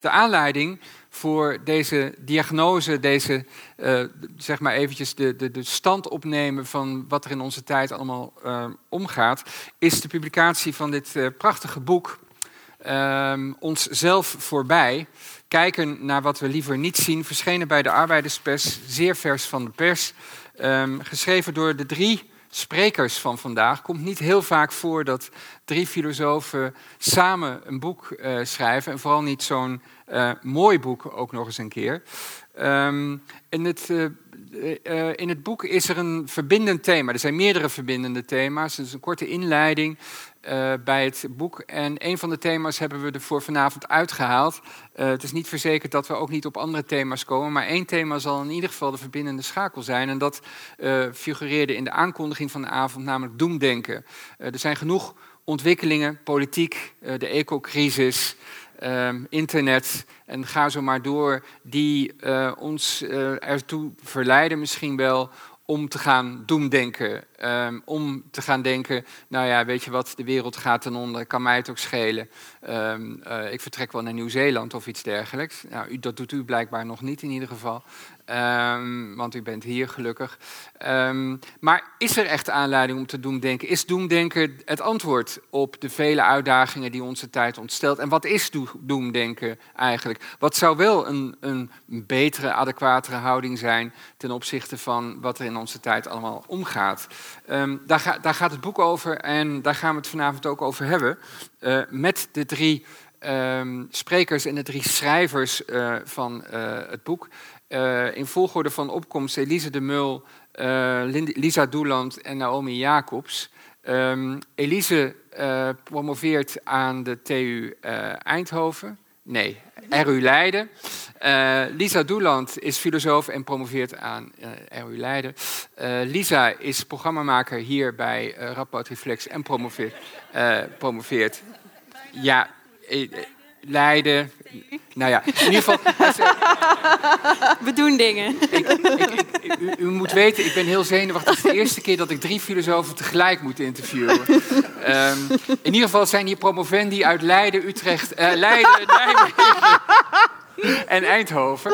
De aanleiding voor deze diagnose, deze, uh, zeg maar eventjes de, de, de stand opnemen van wat er in onze tijd allemaal uh, omgaat, is de publicatie van dit uh, prachtige boek, ehm, Ons zelf voorbij. Kijken naar wat we liever niet zien, verschenen bij de Arbeiderspers, zeer vers van de pers, um, geschreven door de drie sprekers van vandaag. Komt niet heel vaak voor dat drie filosofen samen een boek uh, schrijven. En vooral niet zo'n uh, mooi boek ook nog eens een keer. Um, in, het, uh, in het boek is er een verbindend thema. Er zijn meerdere verbindende thema's. Het is een korte inleiding uh, bij het boek. En een van de thema's hebben we er voor vanavond uitgehaald. Uh, het is niet verzekerd dat we ook niet op andere thema's komen, maar één thema zal in ieder geval de verbindende schakel zijn. En dat uh, figureerde in de aankondiging van de avond, namelijk doemdenken. er zijn genoeg ontwikkelingen, politiek, de ecocrisis, internet en ga zo maar door, die ons ertoe verleiden misschien wel om te gaan doemdenken. Um, om te gaan denken, nou ja, weet je wat, de wereld gaat ten onder, kan mij het ook schelen. Um, uh, ik vertrek wel naar Nieuw-Zeeland of iets dergelijks. Nou, dat doet u blijkbaar nog niet in ieder geval. Um, want u bent hier gelukkig. Um, maar is er echt aanleiding om te doemdenken? Is doemdenken het antwoord op de vele uitdagingen die onze tijd ontstelt? En wat is doemdenken eigenlijk? Wat zou wel een, een betere, adequatere houding zijn ten opzichte van wat er in onze tijd allemaal omgaat? Um, daar, daar, gaat het boek over en daar gaan we het vanavond ook over hebben. Uh, met de drie sprekers en de drie schrijvers uh, van uh, het boek. Uh, in volgorde van opkomst Elise de Mul, uh, Lisa Doeland en Naomi Jacobs. Um, Elise uh, promoveert aan de TU Eindhoven. Nee, RU Leiden. Lisa Doeland is filosoof en promoveert aan RU Leiden. Lisa is programmamaker hier bij Rapport Reflex en promoveert. promoveert. Ja, Leiden. Nou ja, in ieder geval. We doen dingen. Ik, ik, u, u, moet weten, ik ben heel zenuwachtig. Het is de eerste keer dat ik drie filosofen tegelijk moet interviewen. Um, in ieder geval zijn hier promovendi uit Leiden, Utrecht, uh, Leiden, Nijmegen en Eindhoven.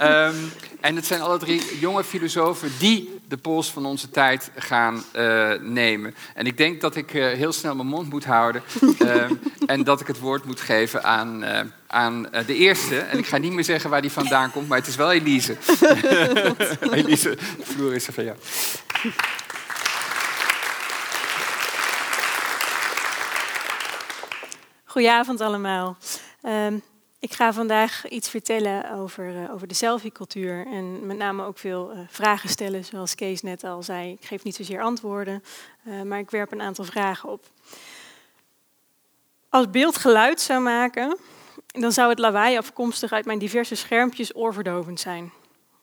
Um, en het zijn alle drie jonge filosofen die de pols van onze tijd gaan uh, nemen. En ik denk dat ik uh, heel snel mijn mond moet houden uh, en dat ik het woord moet geven aan, aan de eerste. En ik ga niet meer zeggen waar die vandaan komt, maar het is wel Elise. Elise, de vloer is er van jou. Goedenavond allemaal. Um, ik ga vandaag iets vertellen over, uh, over de selfie-cultuur en met name ook veel uh, vragen stellen, zoals Kees net al zei. Ik geef niet zozeer antwoorden, uh, maar ik werp een aantal vragen op. Als beeld geluid zou maken, dan zou het lawaai afkomstig uit mijn diverse schermpjes oorverdovend zijn.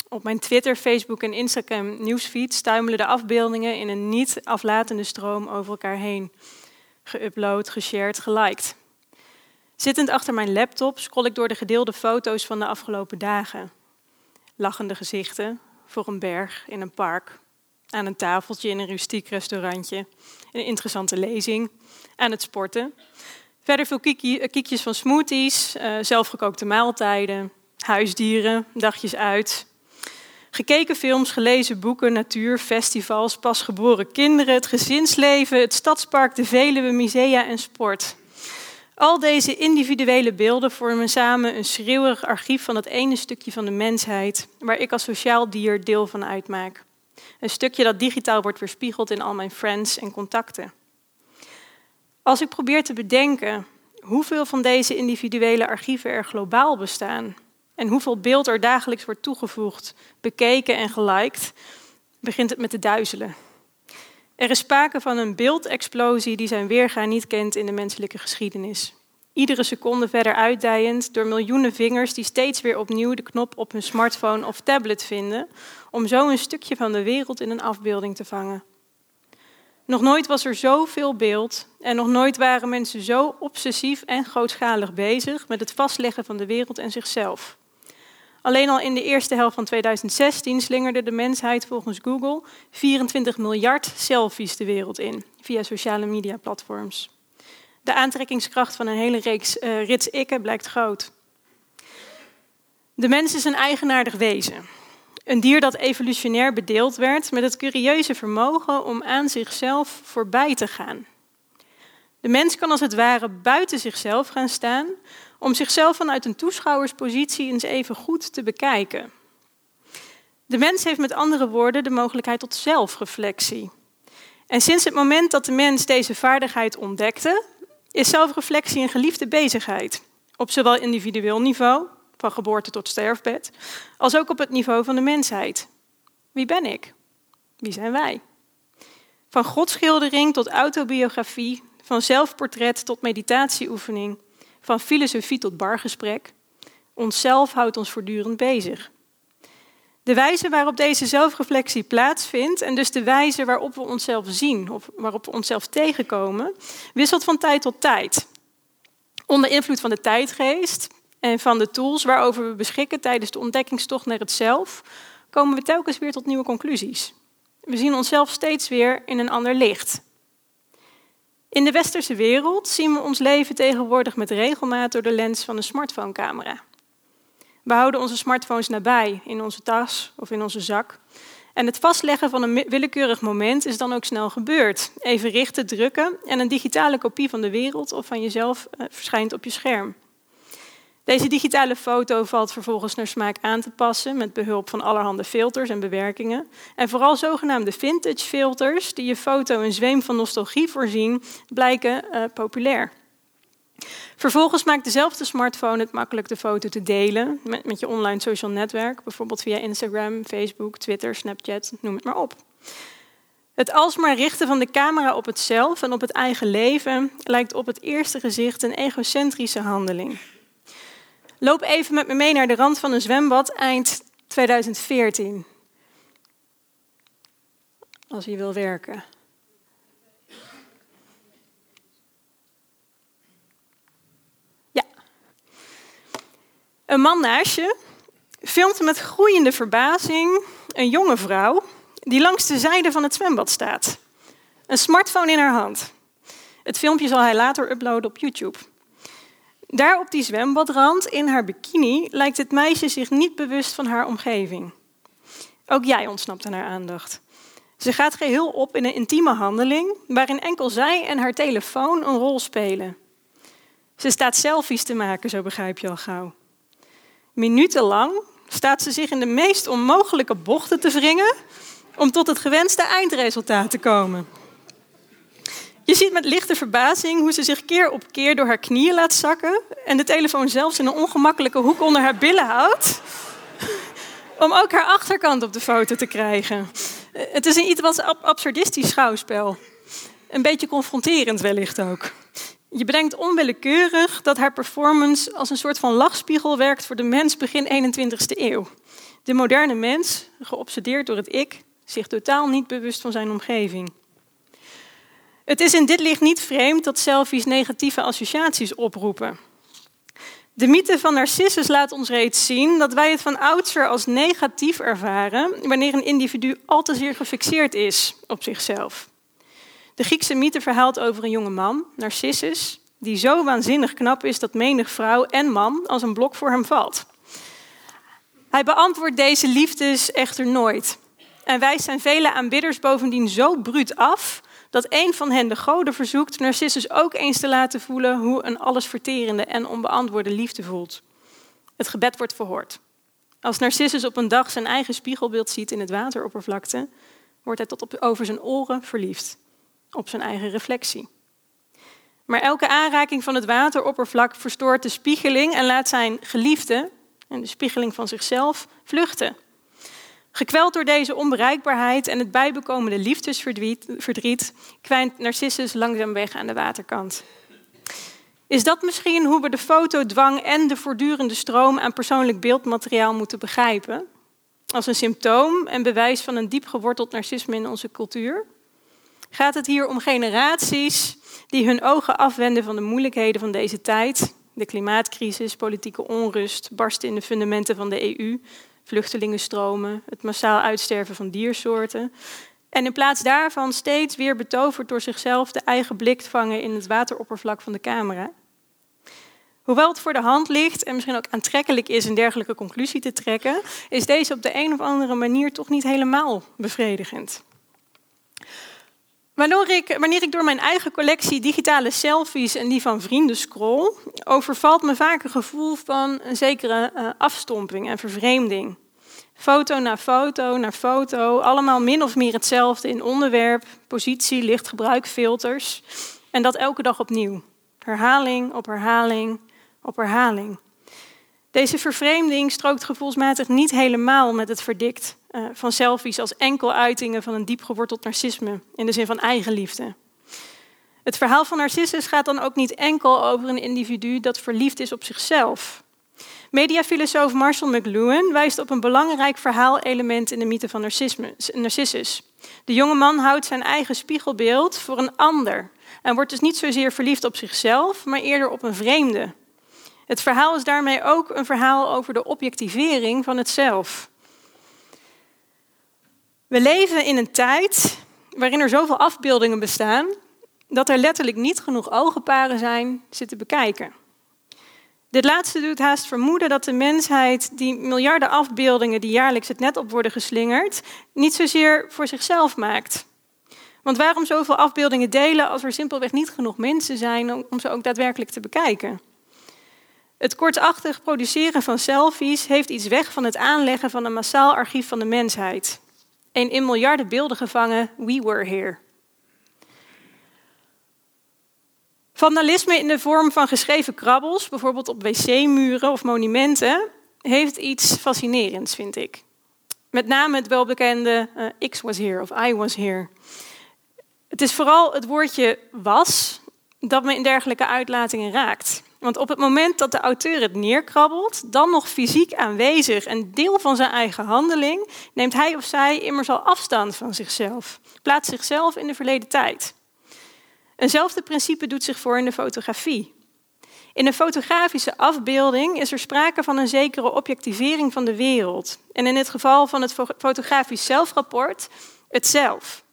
Op mijn Twitter, Facebook en Instagram nieuwsfeed stuimelen de afbeeldingen in een niet aflatende stroom over elkaar heen. Geüpload, geshared, geliked. Zittend achter mijn laptop scroll ik door de gedeelde foto's van de afgelopen dagen. Lachende gezichten voor een berg in een park. Aan een tafeltje in een rustiek restaurantje. Een interessante lezing. Aan het sporten. Verder veel kiekjes van smoothies, uh, zelfgekookte maaltijden, huisdieren, dagjes uit. Gekeken films, gelezen boeken, natuur, festivals, pasgeboren kinderen, het gezinsleven, het stadspark, de Veluwe, musea en sport. Al deze individuele beelden vormen samen een schreeuwerig archief van het ene stukje van de mensheid waar ik als sociaal dier deel van uitmaak. Een stukje dat digitaal wordt weerspiegeld in al mijn friends en contacten. Als ik probeer te bedenken hoeveel van deze individuele archieven er globaal bestaan en hoeveel beeld er dagelijks wordt toegevoegd, bekeken en geliked, begint het met te duizelen. Er is sprake van een beeldexplosie die zijn weerga niet kent in de menselijke geschiedenis. Iedere seconde verder uitdijend door miljoenen vingers die steeds weer opnieuw de knop op hun smartphone of tablet vinden, om zo een stukje van de wereld in een afbeelding te vangen. Nog nooit was er zoveel beeld en nog nooit waren mensen zo obsessief en grootschalig bezig met het vastleggen van de wereld en zichzelf. Alleen al in de eerste helft van 2016 slingerde de mensheid volgens Google 24 miljard selfies de wereld in via sociale media platforms. De aantrekkingskracht van een hele reeks uh, rits ikken blijkt groot. De mens is een eigenaardig wezen. Een dier dat evolutionair bedeeld werd met het curieuze vermogen om aan zichzelf voorbij te gaan. De mens kan als het ware buiten zichzelf gaan staan om zichzelf vanuit een toeschouwerspositie eens even goed te bekijken. De mens heeft met andere woorden de mogelijkheid tot zelfreflectie. En sinds het moment dat de mens deze vaardigheid ontdekte, is zelfreflectie een geliefde bezigheid. Op zowel individueel niveau, van geboorte tot sterfbed, als ook op het niveau van de mensheid. Wie ben ik? Wie zijn wij? Van godschildering tot autobiografie, van zelfportret tot meditatieoefening, van filosofie tot bargesprek. Onszelf houdt ons voortdurend bezig. De wijze waarop deze zelfreflectie plaatsvindt en dus de wijze waarop we onszelf zien of waarop we onszelf tegenkomen, wisselt van tijd tot tijd. Onder invloed van de tijdgeest en van de tools waarover we beschikken tijdens de ontdekkingstocht naar het zelf, komen we telkens weer tot nieuwe conclusies. We zien onszelf steeds weer in een ander licht. In de westerse wereld zien we ons leven tegenwoordig met regelmaat door de lens van een smartphonecamera. We houden onze smartphones nabij, in onze tas of in onze zak. En het vastleggen van een willekeurig moment is dan ook snel gebeurd. Even richten, drukken en een digitale kopie van de wereld of van jezelf eh, verschijnt op je scherm. Deze digitale foto valt vervolgens naar smaak aan te passen met behulp van allerhande filters en bewerkingen. En vooral zogenaamde vintage filters, die je foto een zweem van nostalgie voorzien, blijken uh, populair. Vervolgens maakt dezelfde smartphone het makkelijk de foto te delen met, met je online social netwerk, bijvoorbeeld via Instagram, Facebook, Twitter, Snapchat, noem het maar op. Het alsmaar richten van de camera op het zelf en op het eigen leven lijkt op het eerste gezicht een egocentrische handeling. Loop even met me mee naar de rand van een zwembad eind 2014. Als je wil werken. Ja. Een man naast je filmt met groeiende verbazing een jonge vrouw die langs de zijde van het zwembad staat. Een smartphone in haar hand. Het filmpje zal hij later uploaden op YouTube. Daar op die zwembadrand in haar bikini lijkt het meisje zich niet bewust van haar omgeving. Ook jij ontsnapt aan haar aandacht. Ze gaat geheel op in een intieme handeling waarin enkel zij en haar telefoon een rol spelen. Ze staat selfies te maken, zo begrijp je al gauw. Minutenlang staat ze zich in de meest onmogelijke bochten te wringen om tot het gewenste eindresultaat te komen. Je ziet met lichte verbazing hoe ze zich keer op keer door haar knieën laat zakken en de telefoon zelfs in een ongemakkelijke hoek onder haar billen houdt. Om ook haar achterkant op de foto te krijgen. Het is een iets wat absurdistisch schouwspel. Een beetje confronterend wellicht ook. Je bedenkt onwillekeurig dat haar performance als een soort van lachspiegel werkt voor de mens begin 21ste eeuw. De moderne mens, geobsedeerd door het ik, zich totaal niet bewust van zijn omgeving. Het is in dit licht niet vreemd dat selfies negatieve associaties oproepen. De mythe van Narcissus laat ons reeds zien dat wij het van oudsher als negatief ervaren wanneer een individu al te zeer gefixeerd is op zichzelf. De Griekse mythe verhaalt over een jonge man, Narcissus, die zo waanzinnig knap is dat menig vrouw en man als een blok voor hem valt. Hij beantwoordt deze liefdes echter nooit en wijst zijn vele aanbidders bovendien zo bruut af dat een van hen de goden verzoekt Narcissus ook eens te laten voelen hoe een allesverterende en onbeantwoorde liefde voelt. Het gebed wordt verhoord. Als Narcissus op een dag zijn eigen spiegelbeeld ziet in het wateroppervlakte, wordt hij tot op, over zijn oren verliefd, op zijn eigen reflectie. Maar elke aanraking van het wateroppervlak verstoort de spiegeling en laat zijn geliefde, en de spiegeling van zichzelf, vluchten. Gekweld door deze onbereikbaarheid en het bijbekomende liefdesverdriet kwijnt Narcissus langzaam weg aan de waterkant. Is dat misschien hoe we de fotodwang en de voortdurende stroom aan persoonlijk beeldmateriaal moeten begrijpen? Als een symptoom en bewijs van een diep geworteld narcisme in onze cultuur? Gaat het hier om generaties die hun ogen afwenden van de moeilijkheden van deze tijd? De klimaatcrisis, politieke onrust, barsten in de fundamenten van de EU, vluchtelingenstromen, het massaal uitsterven van diersoorten. En in plaats daarvan steeds weer betoverd door zichzelf de eigen blik vangen in het wateroppervlak van de camera. Hoewel het voor de hand ligt en misschien ook aantrekkelijk is een dergelijke conclusie te trekken, is deze op de een of andere manier toch niet helemaal bevredigend. Wanneer ik, wanneer ik door mijn eigen collectie digitale selfies en die van vrienden scroll, overvalt me vaak een gevoel van een zekere uh, afstomping en vervreemding. Foto na foto na foto, allemaal min of meer hetzelfde in onderwerp, positie, lichtgebruik, filters. En dat elke dag opnieuw. Herhaling op herhaling op herhaling. Deze vervreemding strookt gevoelsmatig niet helemaal met het verdikt uh, van selfies als enkel uitingen van een diep geworteld narcisme in de zin van eigenliefde. Het verhaal van Narcissus gaat dan ook niet enkel over een individu dat verliefd is op zichzelf. Mediafilosoof Marshall McLuhan wijst op een belangrijk verhaalelement in de mythe van Narcissus. De jonge man houdt zijn eigen spiegelbeeld voor een ander en wordt dus niet zozeer verliefd op zichzelf, maar eerder op een vreemde. Het verhaal is daarmee ook een verhaal over de objectivering van het zelf. We leven in een tijd waarin er zoveel afbeeldingen bestaan dat er letterlijk niet genoeg ogenparen zijn ze te bekijken. Dit laatste doet haast vermoeden dat de mensheid die miljarden afbeeldingen die jaarlijks het net op worden geslingerd, niet zozeer voor zichzelf maakt. Want waarom zoveel afbeeldingen delen als er simpelweg niet genoeg mensen zijn om ze ook daadwerkelijk te bekijken? Het kortachtig produceren van selfies heeft iets weg van het aanleggen van een massaal archief van de mensheid. Een in miljarden beelden gevangen We Were Here. Vandalisme in de vorm van geschreven krabbels, bijvoorbeeld op wc-muren of monumenten, heeft iets fascinerends, vind ik. Met name het welbekende uh, X was here of I was here. Het is vooral het woordje was dat me in dergelijke uitlatingen raakt. Want op het moment dat de auteur het neerkrabbelt, dan nog fysiek aanwezig en deel van zijn eigen handeling, neemt hij of zij immers al afstand van zichzelf, plaatst zichzelf in de verleden tijd. Eenzelfde principe doet zich voor in de fotografie. In een fotografische afbeelding is er sprake van een zekere objectivering van de wereld. En in het geval van het fotografisch zelfrapport, het zelf.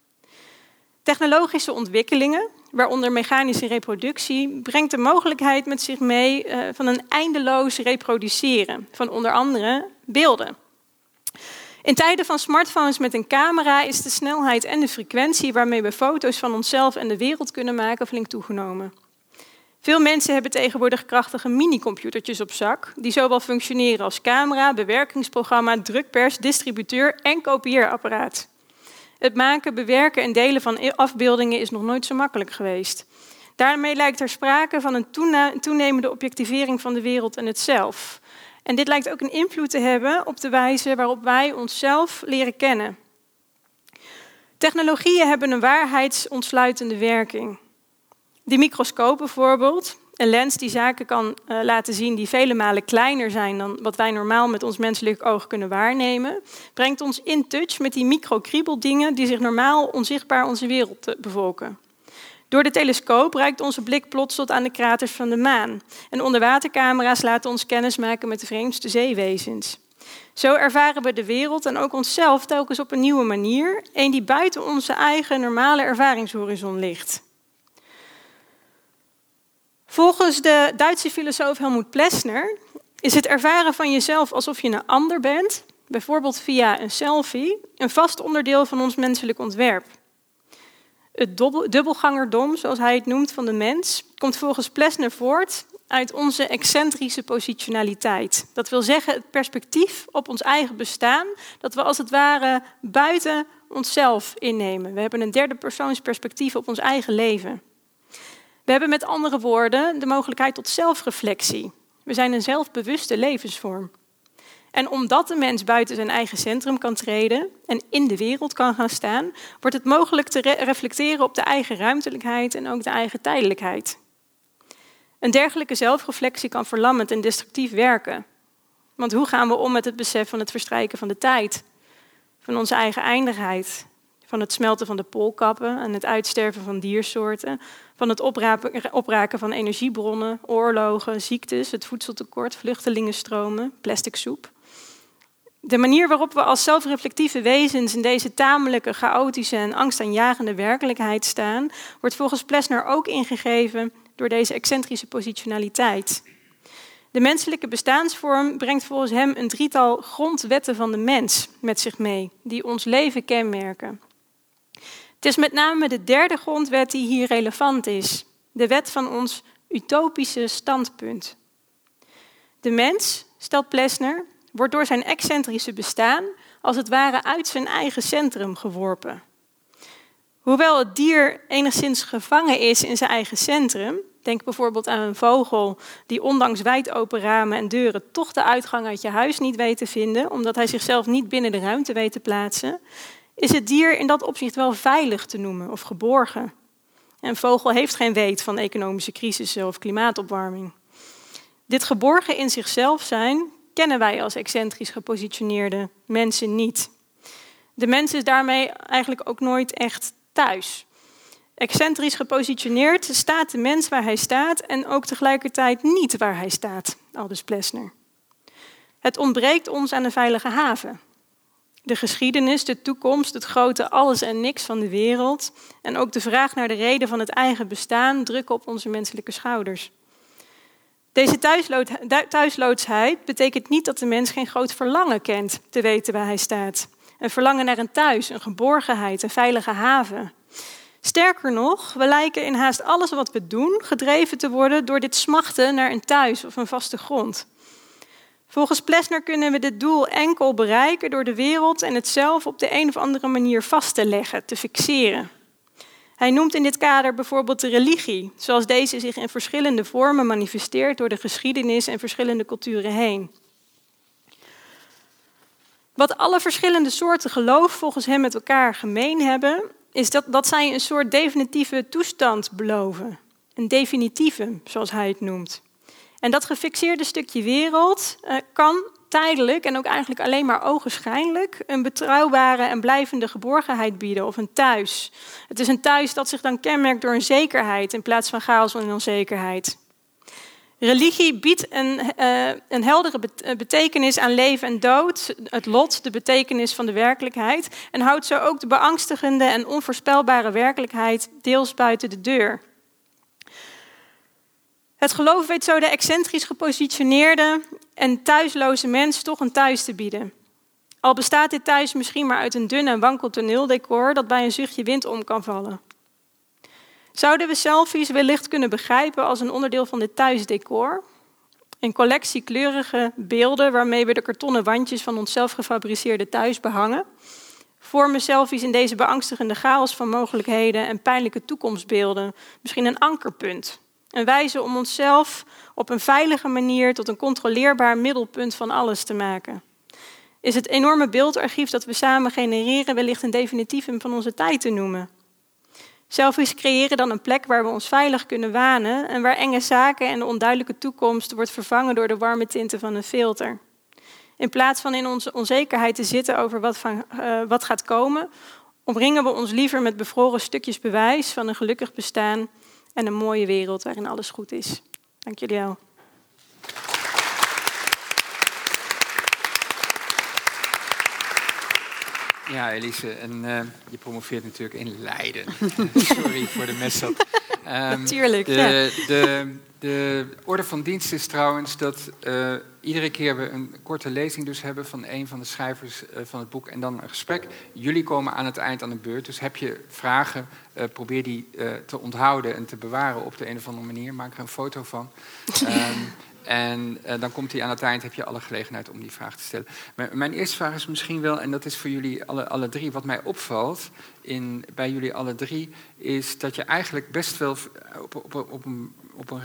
Technologische ontwikkelingen, waaronder mechanische reproductie, brengt de mogelijkheid met zich mee uh, van een eindeloos reproduceren van onder andere beelden. In tijden van smartphones met een camera is de snelheid en de frequentie waarmee we foto's van onszelf en de wereld kunnen maken flink toegenomen. Veel mensen hebben tegenwoordig krachtige mini-computertjes op zak, die zowel functioneren als camera, bewerkingsprogramma, drukpers, distributeur en kopieerapparaat. Het maken, bewerken en delen van afbeeldingen is nog nooit zo makkelijk geweest. Daarmee lijkt er sprake van een toenemende objectivering van de wereld en het zelf. En dit lijkt ook een invloed te hebben op de wijze waarop wij onszelf leren kennen. Technologieën hebben een waarheidsontsluitende werking. Die microscoop bijvoorbeeld, een lens die zaken kan uh, laten zien die vele malen kleiner zijn dan wat wij normaal met ons menselijk oog kunnen waarnemen, brengt ons in touch met die microkriebeldingen die zich normaal onzichtbaar onze wereld bevolken. Door de telescoop reikt onze blik plots tot aan de kraters van de maan. En onderwatercamera's laten ons kennis maken met de vreemdste zeewezens. Zo ervaren we de wereld en ook onszelf telkens op een nieuwe manier, een die buiten onze eigen normale ervaringshorizon ligt. Volgens de Duitse filosoof Helmut Plessner is het ervaren van jezelf alsof je een ander bent, bijvoorbeeld via een selfie, een vast onderdeel van ons menselijk ontwerp. Het dubbelgangerdom, zoals hij het noemt, van de mens, komt volgens Plessner voort uit onze excentrische positionaliteit. Dat wil zeggen het perspectief op ons eigen bestaan, dat we als het ware buiten onszelf innemen. We hebben een derde persoons perspectief op ons eigen leven. We hebben met andere woorden de mogelijkheid tot zelfreflectie. We zijn een zelfbewuste levensvorm. En omdat de mens buiten zijn eigen centrum kan treden en in de wereld kan gaan staan, wordt het mogelijk te reflecteren op de eigen ruimtelijkheid en ook de eigen tijdelijkheid. Een dergelijke zelfreflectie kan verlammend en destructief werken. Want hoe gaan we om met het besef van het verstrijken van de tijd, van onze eigen eindigheid, van het smelten van de poolkappen en het uitsterven van diersoorten, van het opraken van energiebronnen, oorlogen, ziektes, het voedseltekort, vluchtelingenstromen, plastic soep. De manier waarop we als zelfreflectieve wezens in deze tamelijke, chaotische en angstaanjagende werkelijkheid staan, wordt volgens Plessner ook ingegeven door deze excentrische positionaliteit. De menselijke bestaansvorm brengt volgens hem een drietal grondwetten van de mens met zich mee, die ons leven kenmerken. Het is met name de derde grondwet die hier relevant is, de wet van ons utopische standpunt. De mens, stelt Plessner, wordt door zijn excentrische bestaan als het ware uit zijn eigen centrum geworpen. Hoewel het dier enigszins gevangen is in zijn eigen centrum, denk bijvoorbeeld aan een vogel die ondanks wijd open ramen en deuren toch de uitgang uit je huis niet weet te vinden, omdat hij zichzelf niet binnen de ruimte weet te plaatsen, is het dier in dat opzicht wel veilig te noemen of geborgen. Een vogel heeft geen weet van economische crisissen of klimaatopwarming. Dit geborgen in zichzelf zijn kennen wij als excentrisch gepositioneerde mensen niet. De mens is daarmee eigenlijk ook nooit echt thuis. Excentrisch gepositioneerd staat de mens waar hij staat en ook tegelijkertijd niet waar hij staat, aldus Plessner. Het ontbreekt ons aan een veilige haven. De geschiedenis, de toekomst, het grote alles en niks van de wereld en ook de vraag naar de reden van het eigen bestaan drukken op onze menselijke schouders. Deze thuisloodsheid betekent niet dat de mens geen groot verlangen kent te weten waar hij staat. Een verlangen naar een thuis, een geborgenheid, een veilige haven. Sterker nog, we lijken in haast alles wat we doen gedreven te worden door dit smachten naar een thuis of een vaste grond. Volgens Plessner kunnen we dit doel enkel bereiken door de wereld en het zelf op de een of andere manier vast te leggen, te fixeren. Hij noemt in dit kader bijvoorbeeld de religie, zoals deze zich in verschillende vormen manifesteert door de geschiedenis en verschillende culturen heen. Wat alle verschillende soorten geloof volgens hem met elkaar gemeen hebben, is dat, dat zij een soort definitieve toestand beloven. Een definitieve, zoals hij het noemt. En dat gefixeerde stukje wereld uh, kan tijdelijk en ook eigenlijk alleen maar ogenschijnlijk een betrouwbare en blijvende geborgenheid bieden of een thuis. Het is een thuis dat zich dan kenmerkt door een zekerheid in plaats van chaos en onzekerheid. Religie biedt een, uh, een heldere eh, betekenis aan leven en dood, het lot, de betekenis van de werkelijkheid, en houdt zo ook de beangstigende en onvoorspelbare werkelijkheid deels buiten de deur. Het geloof weet zo de excentrisch gepositioneerde en thuisloze mens toch een thuis te bieden. Al bestaat dit thuis misschien maar uit een dun en wankel toneeldecor dat bij een zuchtje wind om kan vallen. Zouden we selfies wellicht kunnen begrijpen als een onderdeel van dit thuisdecor? Een collectie kleurige beelden waarmee we de kartonnen wandjes van ons gefabriceerde thuis behangen. Vormen selfies in deze beangstigende chaos van mogelijkheden en pijnlijke toekomstbeelden misschien een ankerpunt een wijze om onszelf op een veilige manier tot een controleerbaar middelpunt van alles te maken. Is het enorme beeldarchief dat we samen genereren wellicht een definitiefum van onze tijd te noemen? Selfies creëren dan een plek waar we ons veilig kunnen wanen en waar enge zaken en de onduidelijke toekomst wordt vervangen door de warme tinten van een filter. In plaats van in onze onzekerheid te zitten over wat, van, uh, wat gaat komen, omringen we ons liever met bevroren stukjes bewijs van een gelukkig bestaan en een mooie wereld waarin alles goed is. Dank jullie wel. Ja, Elise, en uh, je promoveert natuurlijk in Leiden. Sorry voor de mess Um, Natuurlijk, de, ja. de, de orde van dienst is trouwens dat uh, iedere keer we een korte lezing dus hebben van een van de schrijvers uh, van het boek en dan een gesprek. Jullie komen aan het eind aan de beurt, dus heb je vragen, uh, probeer die te onthouden en te bewaren op de een of andere manier. Maak er een foto van. um, En dan komt hij aan het eind, heb je alle gelegenheid om die vraag te stellen. Maar mijn eerste vraag is misschien wel, en dat is voor jullie alle, alle drie, wat mij opvalt in, bij jullie alle drie, is dat je eigenlijk best wel op, op, op een, op een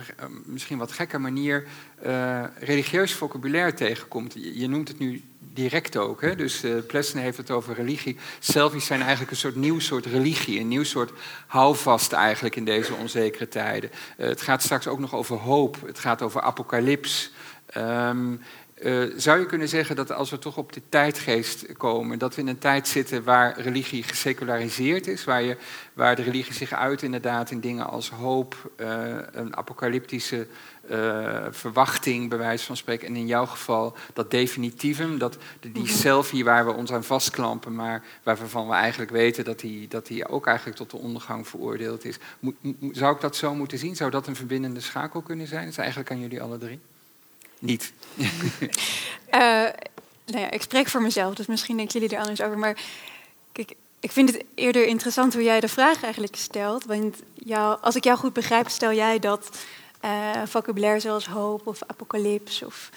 misschien wat gekke manier uh, religieus vocabulaire tegenkomt. Je, noemt het nu direct ook. Hè? Dus uh, Plessner heeft het over religie. Selfies zijn eigenlijk een soort nieuw soort religie, een nieuw soort houvast eigenlijk in deze onzekere tijden. Het gaat straks ook nog over hoop, het gaat over apocalyps. Um, uh, zou je kunnen zeggen dat als we toch op de tijdgeest komen, dat we in een tijd zitten waar religie geseculariseerd is, waar, je, waar de religie zich uit inderdaad in dingen als hoop, uh, een apocalyptische uh, verwachting, bij wijze van spreken, en in jouw geval dat definitievum, dat die mhm. selfie waar we ons aan vastklampen, maar waarvan we eigenlijk weten dat die, dat die ook eigenlijk tot de ondergang veroordeeld is. Zou ik dat zo moeten zien? Zou dat een verbindende schakel kunnen zijn? Dat is eigenlijk aan jullie alle drie. Niet? uh, nou ja, ik spreek voor mezelf, dus misschien denken jullie er anders over. Maar kijk, ik vind het eerder interessant hoe jij de vraag eigenlijk stelt. Want jou, als ik jou goed begrijp, stel jij dat uh, vocabulaire zoals hoop of apocalyps, of,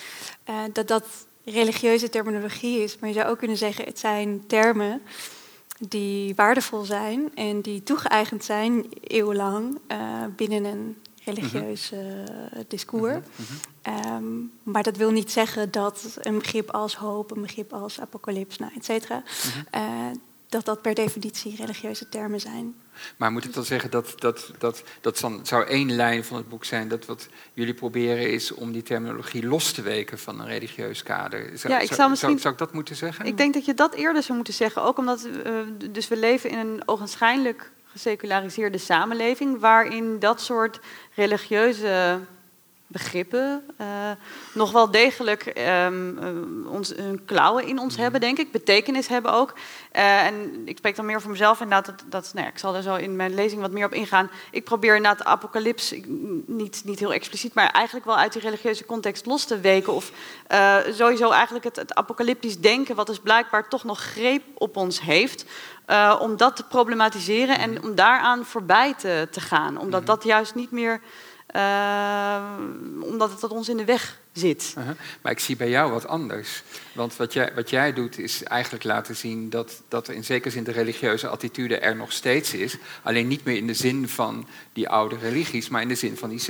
uh, dat dat religieuze terminologie is. Maar je zou ook kunnen zeggen, het zijn termen die waardevol zijn en die toegeëigend zijn eeuwenlang binnen een religieus uh, discours. Mm -hmm. um, maar dat wil niet zeggen dat een begrip als hoop, een begrip als apocalyps, nou, et cetera, -hmm dat dat per definitie religieuze termen zijn. Maar moet ik dan zeggen dat dat, dat, dat zou één lijn van het boek zijn, dat wat jullie proberen is om die terminologie los te weken van een religieus kader? Zou, ja, ik zou, misschien, zou, ik dat moeten zeggen? Ik denk dat je dat eerder zou moeten zeggen, ook omdat uh, dus we leven in een ogenschijnlijk geseculariseerde samenleving, waarin dat soort religieuze begrippen uh, nog wel degelijk um, uh, ons, een klauwen in ons mhm. hebben, denk ik. Betekenis hebben ook. Uh, en ik spreek dan meer voor mezelf inderdaad. Dat, dat, nou ja, ik zal er zo in mijn lezing wat meer op ingaan. Ik probeer inderdaad de apocalyps, niet, niet heel expliciet, maar eigenlijk wel uit die religieuze context los te weken. Of sowieso eigenlijk het, het apocalyptisch denken, wat dus blijkbaar toch nog greep op ons heeft. Om dat te problematiseren en om daaraan voorbij te, te gaan. Omdat mhm. dat juist niet meer uh, omdat het tot ons in de weg zit. Uh -huh. Maar ik zie bij jou wat anders. Want wat jij, wat jij doet is eigenlijk laten zien dat, dat er in zekere zin de religieuze attitude er nog steeds is. Alleen niet meer in de zin van die oude religies, maar in de zin van die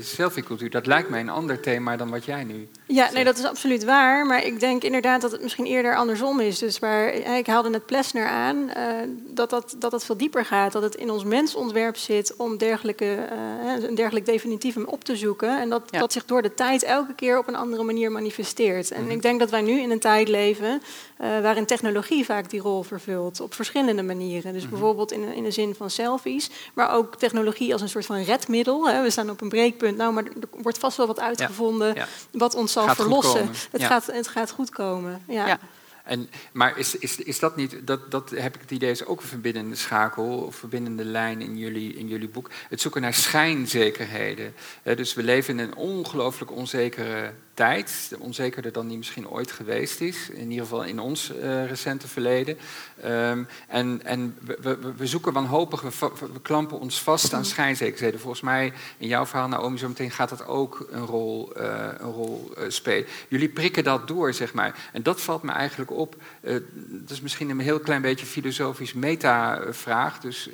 selfie-cultuur. dat lijkt mij een ander thema dan wat jij nu. Ja, nee, dat is absoluut waar. Maar ik denk inderdaad dat het misschien eerder andersom is. Dus waar, ik haalde net Plessner aan, uh, dat, dat, dat het veel dieper gaat. Dat het in ons mensontwerp zit om dergelijke, uh, een dergelijk definitiefum op te zoeken. En dat, ja. dat zich door de tijd elke keer op een andere manier manifesteert. En mhm. ik denk dat wij nu in een tijd leven uh, waarin technologie vaak die rol vervult op verschillende manieren. Dus mhm. bijvoorbeeld in, in de zin van selfies, maar ook technologie als een soort van redmiddel. Hè. We staan op een breekpunt, nou, maar er wordt vast wel wat uitgevonden wat ons zal verlossen. Het, gaat, het gaat goed komen. ja. En, maar is, is, is dat niet, dat, dat heb ik het idee, is ook een verbindende schakel of verbindende lijn in jullie, in jullie boek. Het zoeken naar schijnzekerheden. dus we leven in een ongelooflijk onzekere tijd, onzekerder dan die misschien ooit geweest is, in ieder geval in ons uh, recente verleden. Um, en en we, we, we, zoeken wanhopig, we, we, klampen ons vast aan schijnzekerheden. Volgens mij, in jouw verhaal, Naomi, zo meteen gaat dat ook een rol, uh, een rol uh, spelen. Jullie prikken dat door, zeg maar. En dat valt me eigenlijk op. dat is misschien een heel klein beetje filosofisch meta-vraag, dus...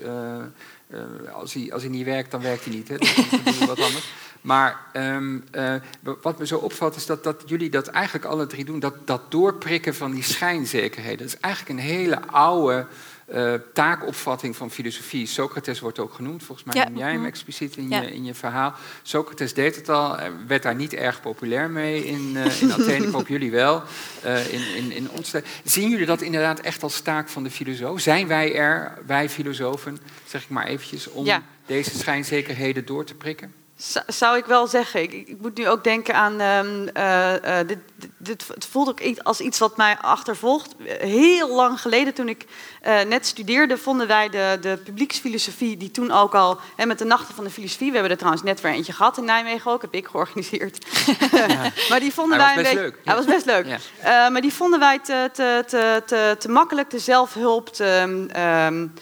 als, hij, als hij niet werkt, dan werkt hij niet. Hè? Doen we wat anders. Maar um, uh, wat me zo opvalt is dat, dat jullie dat eigenlijk alle drie doen. Dat, dat doorprikken van die schijnzekerheden. Dat is eigenlijk een hele oude uh, taakopvatting van filosofie. Socrates wordt ook genoemd, volgens mij ja. noem jij hem mhm. expliciet in, ja. je, in je verhaal. Socrates deed het al, werd daar niet erg populair mee in, uh, in Athene. Ik hoop jullie wel. Uh, in, in, in ons Zien jullie dat inderdaad echt als taak van de filosoof? Zijn wij er, wij filosofen, zeg ik maar eventjes, om ja. deze schijnzekerheden door te prikken? Zou ik wel zeggen. Ik, ik, moet nu ook denken aan. Um, uh, uh, dit, dit, het voelt ook als iets wat mij achtervolgt. Heel lang geleden, toen ik uh, net studeerde, vonden wij de, de publieksfilosofie, die toen ook al. Hè, met de Nachten van de Filosofie. We hebben er trouwens net weer eentje gehad in Nijmegen ook. Heb ik georganiseerd. Ja. maar die vonden Hij wij een beetje. Leuk. Hij was best leuk. Ja. maar die vonden wij te, te, te, te, te makkelijk, te zelfhulp. Te, um,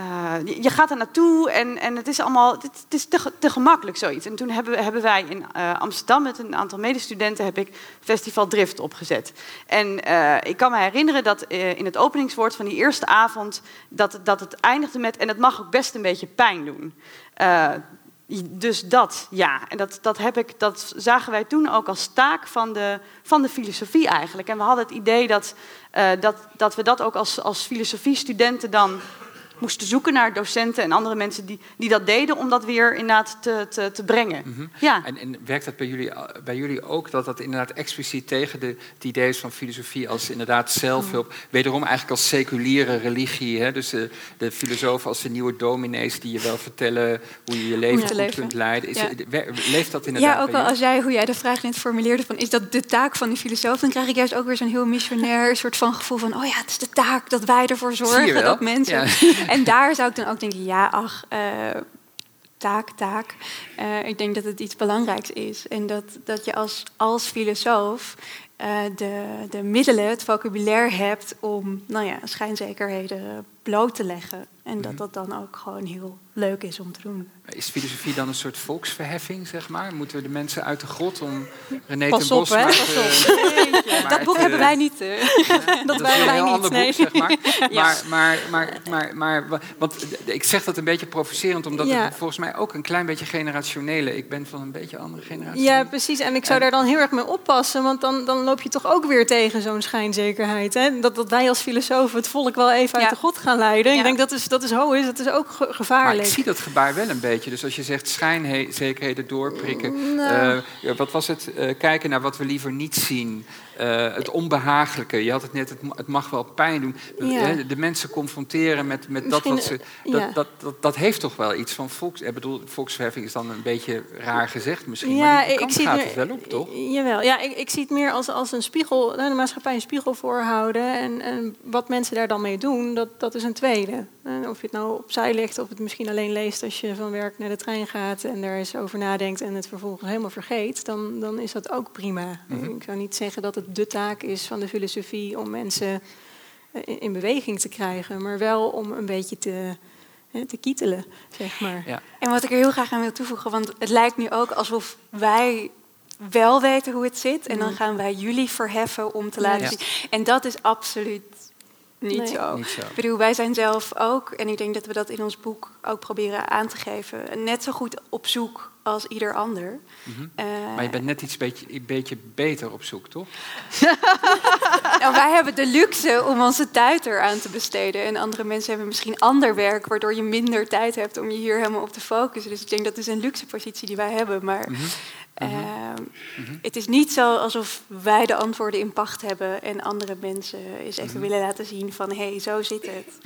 uh, je gaat er naartoe en, en het is allemaal het, is te, te, gemakkelijk zoiets. En toen hebben, hebben wij in uh, Amsterdam met een aantal medestudenten heb ik Festival Drift opgezet. En uh, ik kan me herinneren dat in het openingswoord van die eerste avond dat, dat het eindigde met en het mag ook best een beetje pijn doen. dus dat, ja. En dat, dat, heb ik, dat zagen wij toen ook als taak van de, van de filosofie eigenlijk. En we hadden het idee dat, dat, dat we dat ook als, als filosofie-studenten dan moesten zoeken naar docenten en andere mensen die, die dat deden om dat weer inderdaad te, te, te brengen. Mm -hmm. ja. en, en, werkt dat bij jullie, bij jullie ook, dat dat inderdaad expliciet tegen de, het idee is van filosofie als inderdaad zelfhulp, mm. wederom eigenlijk als seculiere religie, hè? dus de, de filosofen als de nieuwe dominees die je wel vertellen hoe je je leven goed leven. kunt leiden. Is, ja. Leeft dat inderdaad Ja, ook al als jij, hoe jij de vraag net formuleerde van is dat de taak van die filosoof, dan krijg ik juist ook weer zo'n heel missionair soort van gevoel van oh ja, het is de taak dat wij ervoor zorgen dat mensen... Ja. En daar zou ik dan ook denken, ja, ach, uh, taak, taak. Eh, ik denk dat het iets belangrijks is. En dat, dat je als, als filosoof uh, de, de middelen, het vocabulaire hebt om nou ja, schijnzekerheden bloot te leggen. En dat mhm. dat dan ook gewoon heel leuk is om te doen. Is filosofie dan een soort volksverheffing, zeg maar? Moeten we de mensen uit de grot om René Pas ten Bos... Op, hè? Pas dat boek hebben wij niet. Uh. dat, dat wij, wij niet, nee. Boek, zeg maar. maar, maar, maar, maar, maar, want ik zeg dat een beetje provocerend, omdat het volgens mij ook een klein beetje generationele... Ik ben van een beetje andere generatie. Ja, precies. En ik zou daar dan heel erg mee oppassen, want dan, dan loop je toch ook weer tegen zo'n schijnzekerheid. Hè? Dat, dat wij als filosofen het volk wel even uit de grot gaan leiden. Ik denk dat is, dat is ho is, dat is ook gevaarlijk. Maar ik zie dat gebaar wel een beetje. Dus als je zegt schijnzekerheden doorprikken. Nou. Uh, wat was het? Uh, kijken naar wat we liever niet zien. Uh, het onbehagelijke. Je had het net, het, het mag wel pijn doen. Ja. De mensen confronteren met, met dat wat ze. Dat, ja. dat, dat, dat, heeft toch wel iets van volks. Ik bedoel, volksverheffing is dan een beetje raar gezegd misschien. Ja, maar die ik gaat het wel op, toch? Jawel. Ja, ik, ik zie het meer als, als een spiegel. De maatschappij een spiegel voorhouden. En, en wat mensen daar dan mee doen, dat, dat is een tweede. En of je het nou opzij ligt of het misschien alleen leest als je van werk naar de trein gaat en daar eens over nadenkt en het vervolgens helemaal vergeet, dan, dan is dat ook prima. Mhm. Ik zou niet zeggen dat het de taak is van de filosofie om mensen eh, in beweging te krijgen, maar wel om een beetje te, te kietelen, zeg maar. Ja. En wat ik er heel graag aan wil toevoegen, want het lijkt nu ook alsof wij wel weten hoe het zit en dan mhm. gaan wij jullie verheffen om te laten zien. En dat is absoluut niet, zo. Ik bedoel, wij zijn zelf ook, en ik denk dat we dat in ons boek ook proberen aan te geven, net zo goed op zoek als ieder ander. Mhm. Eh, maar je bent net iets beetje, een beetje beter op zoek, toch? nou, wij hebben de luxe om onze tijd eraan te besteden. En andere mensen hebben misschien ander werk, waardoor je minder tijd hebt om je hier helemaal op te focussen. Dus ik denk dat is een luxe positie die wij hebben. Maar. Mhm. Ehm, mhm. Het is niet zo alsof wij de antwoorden in pacht hebben en andere mensen eens even mhm. willen laten zien van hé, hey, zo zit het.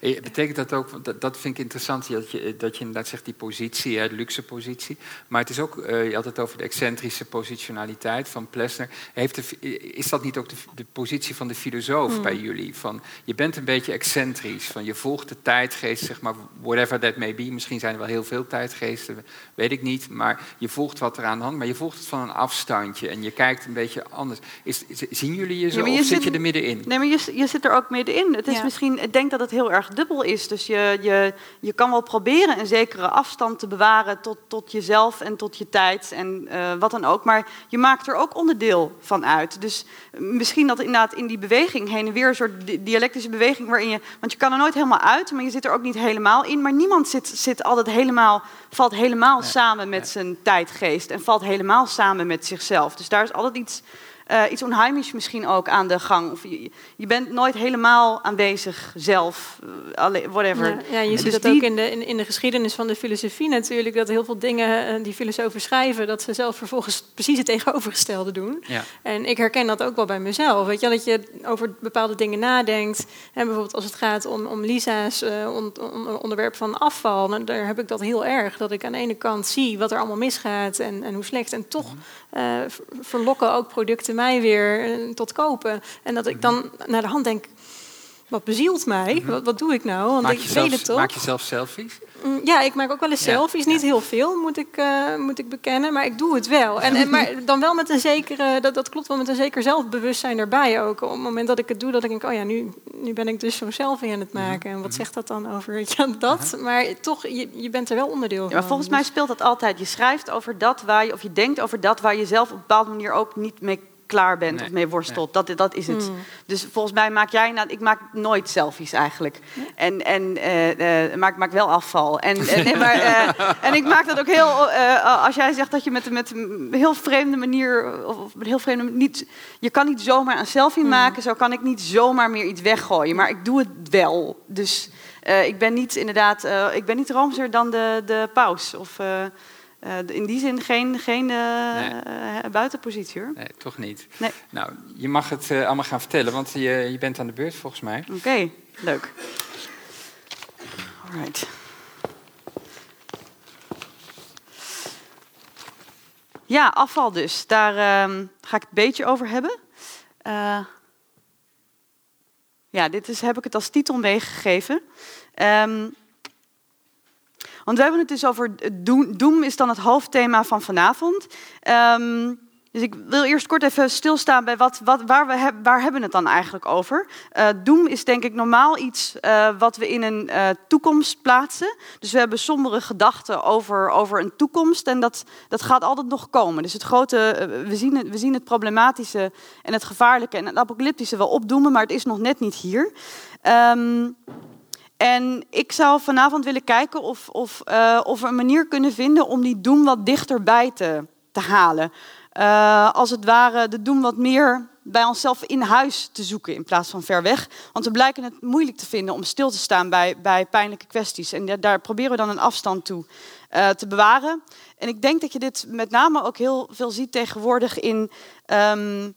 Eh, betekent dat ook, dat, dat vind ik interessant, dat je, dat je inderdaad zegt die positie, hè, de luxe positie. Maar het is ook, uh, je had het over de excentrische positionaliteit van Plessner. Heeft de, is dat niet ook de, de positie van de filosoof hmm. bij jullie? Van, je bent een beetje excentrisch, van je volgt de tijdgeest, zeg maar, whatever that may be. Misschien zijn er wel heel veel tijdgeesten, weet ik niet. Maar je volgt wat er aan de hand, maar je volgt het van een afstandje. En je kijkt een beetje anders. Is, zien jullie je zo, of zit je er middenin? Nee, maar je, je zit er ook middenin. Het is misschien, ik denk dat het heel erg dubbel is. Dus je, je, je kan wel proberen een zekere afstand te bewaren tot, tot jezelf en tot je tijd en uh, wat dan ook. Maar je maakt er ook onderdeel van uit. Dus misschien dat inderdaad in die beweging heen en weer een soort dialectische beweging waarin je. Want je kan er nooit helemaal uit, maar je zit er ook niet helemaal in. Maar niemand zit, zit altijd helemaal, valt helemaal samen met zijn tijdgeest en valt helemaal samen met zichzelf. Dus daar is altijd iets uh, iets onheimisch misschien ook aan de gang. Of je, je bent nooit helemaal aanwezig zelf, uh, whatever. Ja, ja je ziet dus dat ook in de, in, in, de geschiedenis van de filosofie natuurlijk, dat heel veel dingen uh, die filosofen schrijven, dat ze zelf vervolgens precies het tegenovergestelde doen. Ja. En ik herken dat ook wel bij mezelf. Weet je, dat je over bepaalde dingen nadenkt. En bijvoorbeeld als het gaat om, om Lisa's on, on, onderwerp van afval, dan, daar heb ik dat heel erg. Dat ik aan de ene kant zie wat er allemaal misgaat en, en hoe slecht. En toch mhm. verlokken ook producten mij weer eh, tot kopen. En dat ik dan naar de hand denk, wat bezielt mij? Mhm. wat, wat, doe ik nou? Want maak ik weet het toch. Maak je zelf selfies? Mm, ja, ik maak ook wel eens selfies. Niet heel veel, moet ik, uh, moet ik bekennen. Maar ik doe het wel. En, en, maar dan wel met een zekere... Dat, dat klopt wel met een zeker zelfbewustzijn erbij ook. Op het moment dat ik het doe, dat ik denk... Oh ja, nu, nu ben ik dus zo'n selfie aan het mhm. maken. En wat mhm. zegt dat dan over ja, dat? Maar toch, je, je bent er wel onderdeel van. Ja, maar volgens mij speelt dat altijd. Je schrijft over dat waar je... Of je denkt over dat waar je zelf op een bepaalde manier ook niet mee klaar bent of mee worstelt. Dat, dat is het. Hmm. Dus volgens mij maak jij, nou, ik maak nooit selfies eigenlijk. En, en uh, uh, maar ik maak wel afval. En, en, maar, uh, en ik maak dat ook heel, als jij zegt dat je met, met een heel vreemde manier, of een heel vreemde niet, je kan niet zomaar een selfie hmm. maken, zo kan ik niet zomaar meer iets weggooien. Maar ik doe het wel. Dus ik ben niet inderdaad, ik ben niet roomser dan de, de paus. Of, uh, in die zin geen, geen uh, nee. buitenpositie hoor. Nee, toch niet. Nee. Nou, je mag het uh, allemaal gaan vertellen, want je, je bent aan de beurt volgens mij. Oké, okay, leuk. Alright. Ja, afval dus. Daar uh, ga ik het een beetje over hebben. ja, dit is, heb ik het als titel meegegeven. Um, Want we hebben het dus over doem, doem is dan het hoofdthema van vanavond. Um, dus ik wil eerst kort even stilstaan bij wat, wat, waar, we waar hebben we het dan eigenlijk over. Uh, doem is denk ik normaal iets uh, wat we in een toekomst plaatsen. Dus we hebben sombere gedachten over, over een toekomst en dat, dat gaat altijd nog komen. Dus het grote, we, zien het, we zien het problematische en het gevaarlijke en het apocalyptische wel opdoemen, maar het is nog net niet hier. Um, en ik zou vanavond willen kijken of, of, of we een manier kunnen vinden om die doem wat dichterbij te, te halen. Uh, als het ware de doen wat meer bij onszelf in huis te zoeken in plaats van ver weg. Want we blijken het moeilijk te vinden om stil te staan bij, bij pijnlijke kwesties. En daar proberen we dan een afstand toe uh, te bewaren. En ik denk dat je dit met name ook heel veel ziet tegenwoordig in um,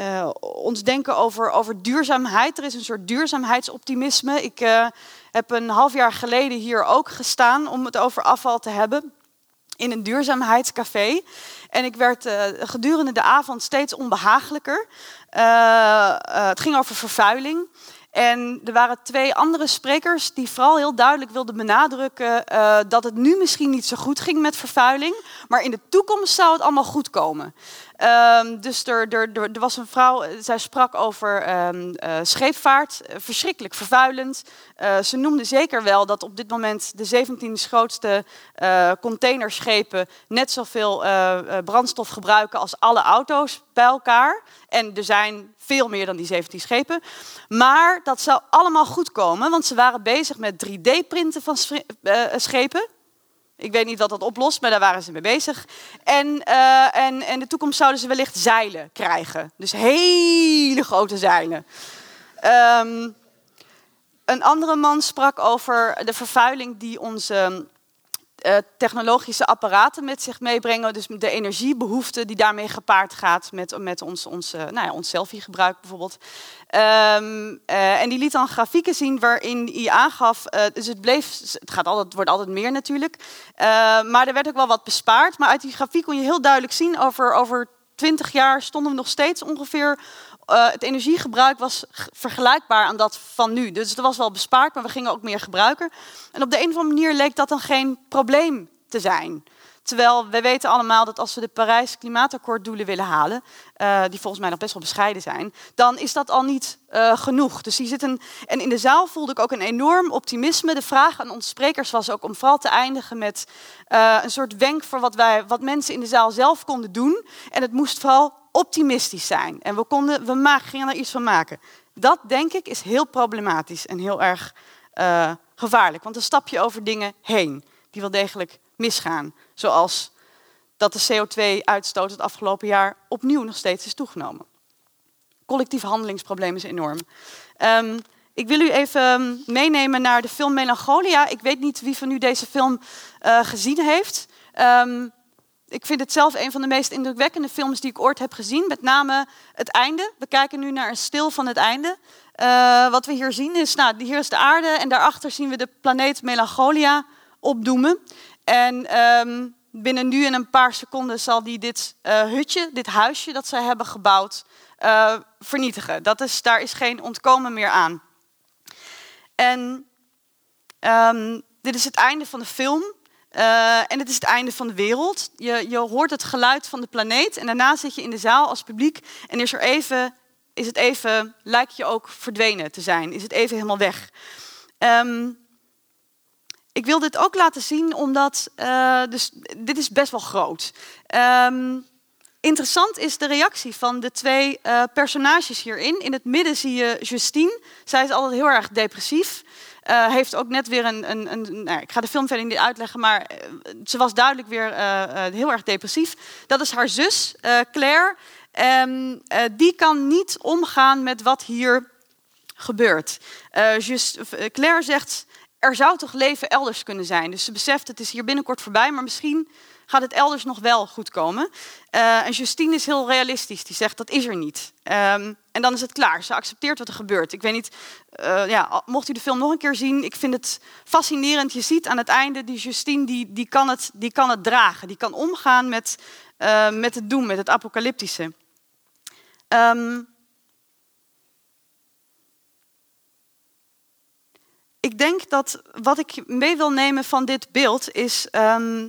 uh, ons denken over, over duurzaamheid. Er is een soort duurzaamheidsoptimisme. Ik heb een half jaar geleden hier ook gestaan om het over afval te hebben in een duurzaamheidscafé. En ik werd uh, gedurende de avond steeds onbehagelijker. Het ging over vervuiling. En er waren twee andere sprekers die vooral heel duidelijk wilden benadrukken dat het nu misschien niet zo goed ging met vervuiling, maar in de toekomst zou het allemaal goed komen. Um, dus er, er, er, was een vrouw, eh, zij sprak over um, uh, scheepvaart, verschrikkelijk vervuilend. Ze noemde zeker wel dat op dit moment de 17 grootste containerschepen net zoveel brandstof gebruiken als alle auto's bij elkaar. En er zijn veel meer dan die 17 schepen. Maar dat zou allemaal goed komen, want ze waren bezig met 3D-printen van schepen. Ik weet niet wat dat oplost, maar daar waren ze mee bezig. En, uh, en, en in de toekomst zouden ze wellicht zeilen krijgen. Dus hele grote zeilen. Um, een andere man sprak over de vervuiling die onze uh, technologische apparaten met zich meebrengen. Dus de energiebehoefte die daarmee gepaard gaat met, met ons, ons, nou ja, ons selfie-gebruik bijvoorbeeld. Um, uh, en die liet dan grafieken zien waarin hij aangaf, dus het bleef, het, gaat altijd, wordt altijd meer natuurlijk, maar er werd ook wel wat bespaard. Maar uit die grafiek kon je heel duidelijk zien, over, over 20 jaar stonden we nog steeds ongeveer uh, het energiegebruik was vergelijkbaar aan dat van nu. Dus het was wel bespaard, maar we gingen ook meer gebruiken. En op de een of andere manier leek dat dan geen probleem te zijn. Terwijl we weten allemaal dat als we de Parijs klimaatakkoorddoelen willen halen, uh, die volgens mij nog best wel bescheiden zijn, dan is dat al niet uh, genoeg. Dus die zitten, en in de zaal voelde ik ook een enorm optimisme. De vraag aan onze sprekers was ook om vooral te eindigen met een soort wenk voor wat, wij, wat mensen in de zaal zelf konden doen. En het moest vooral optimistisch zijn. En we, konden, we gingen er iets van maken. Dat, denk ik, is heel problematisch en heel erg uh, gevaarlijk. Want dan stap je over dingen heen die wel degelijk misgaan. Zoals dat de CO2-uitstoot het afgelopen jaar opnieuw nog steeds is toegenomen. Collectief handelingsprobleem is enorm. Um, ik wil u even meenemen naar de film Melancholia. Ik weet niet wie van u deze film uh, gezien heeft. Um, ik vind het zelf een van de meest indrukwekkende films die ik ooit heb gezien. Met name het einde. We kijken nu naar een stil van het einde. Uh, wat we hier zien is, nou, hier is de aarde en daarachter zien we de planeet Melancholia opdoemen. En um, binnen nu en een paar seconden zal die dit uh, hutje, dit huisje dat zij hebben gebouwd, uh, vernietigen. Dat is, daar is geen ontkomen meer aan. En um, dit is het einde van de film. Uh, en het is het einde van de wereld. Je, je hoort het geluid van de planeet en daarna zit je in de zaal als publiek en is er even, is het even, lijkt je ook verdwenen te zijn, is het even helemaal weg. Um, ik wil dit ook laten zien omdat, uh, dus dit is best wel groot. Um, interessant is de reactie van de twee uh, personages hierin. In het midden zie je Justine. Zij is altijd heel erg depressief. Uh, heeft ook net weer een. een, een nou, ik ga de film verder niet uitleggen, maar uh, ze was duidelijk weer uh, heel erg depressief. Dat is haar zus, Claire. Um, die kan niet omgaan met wat hier gebeurt. Claire zegt: er zou toch leven elders kunnen zijn. Dus ze beseft: het is hier binnenkort voorbij, maar misschien gaat het elders nog wel goed komen. Uh, en Justine is heel realistisch. Die zegt dat is er niet. Um, en dan is het klaar. Ze accepteert wat er gebeurt. Ik weet niet, uh, ja, mocht u de film nog een keer zien. Ik vind het fascinerend. Je ziet aan het einde, die Justine die, die, kan, het, die kan het dragen. Die kan omgaan met, uh, met het doen, met het apocalyptische. Ik ik denk dat wat ik mee wil nemen van dit beeld is. ehm,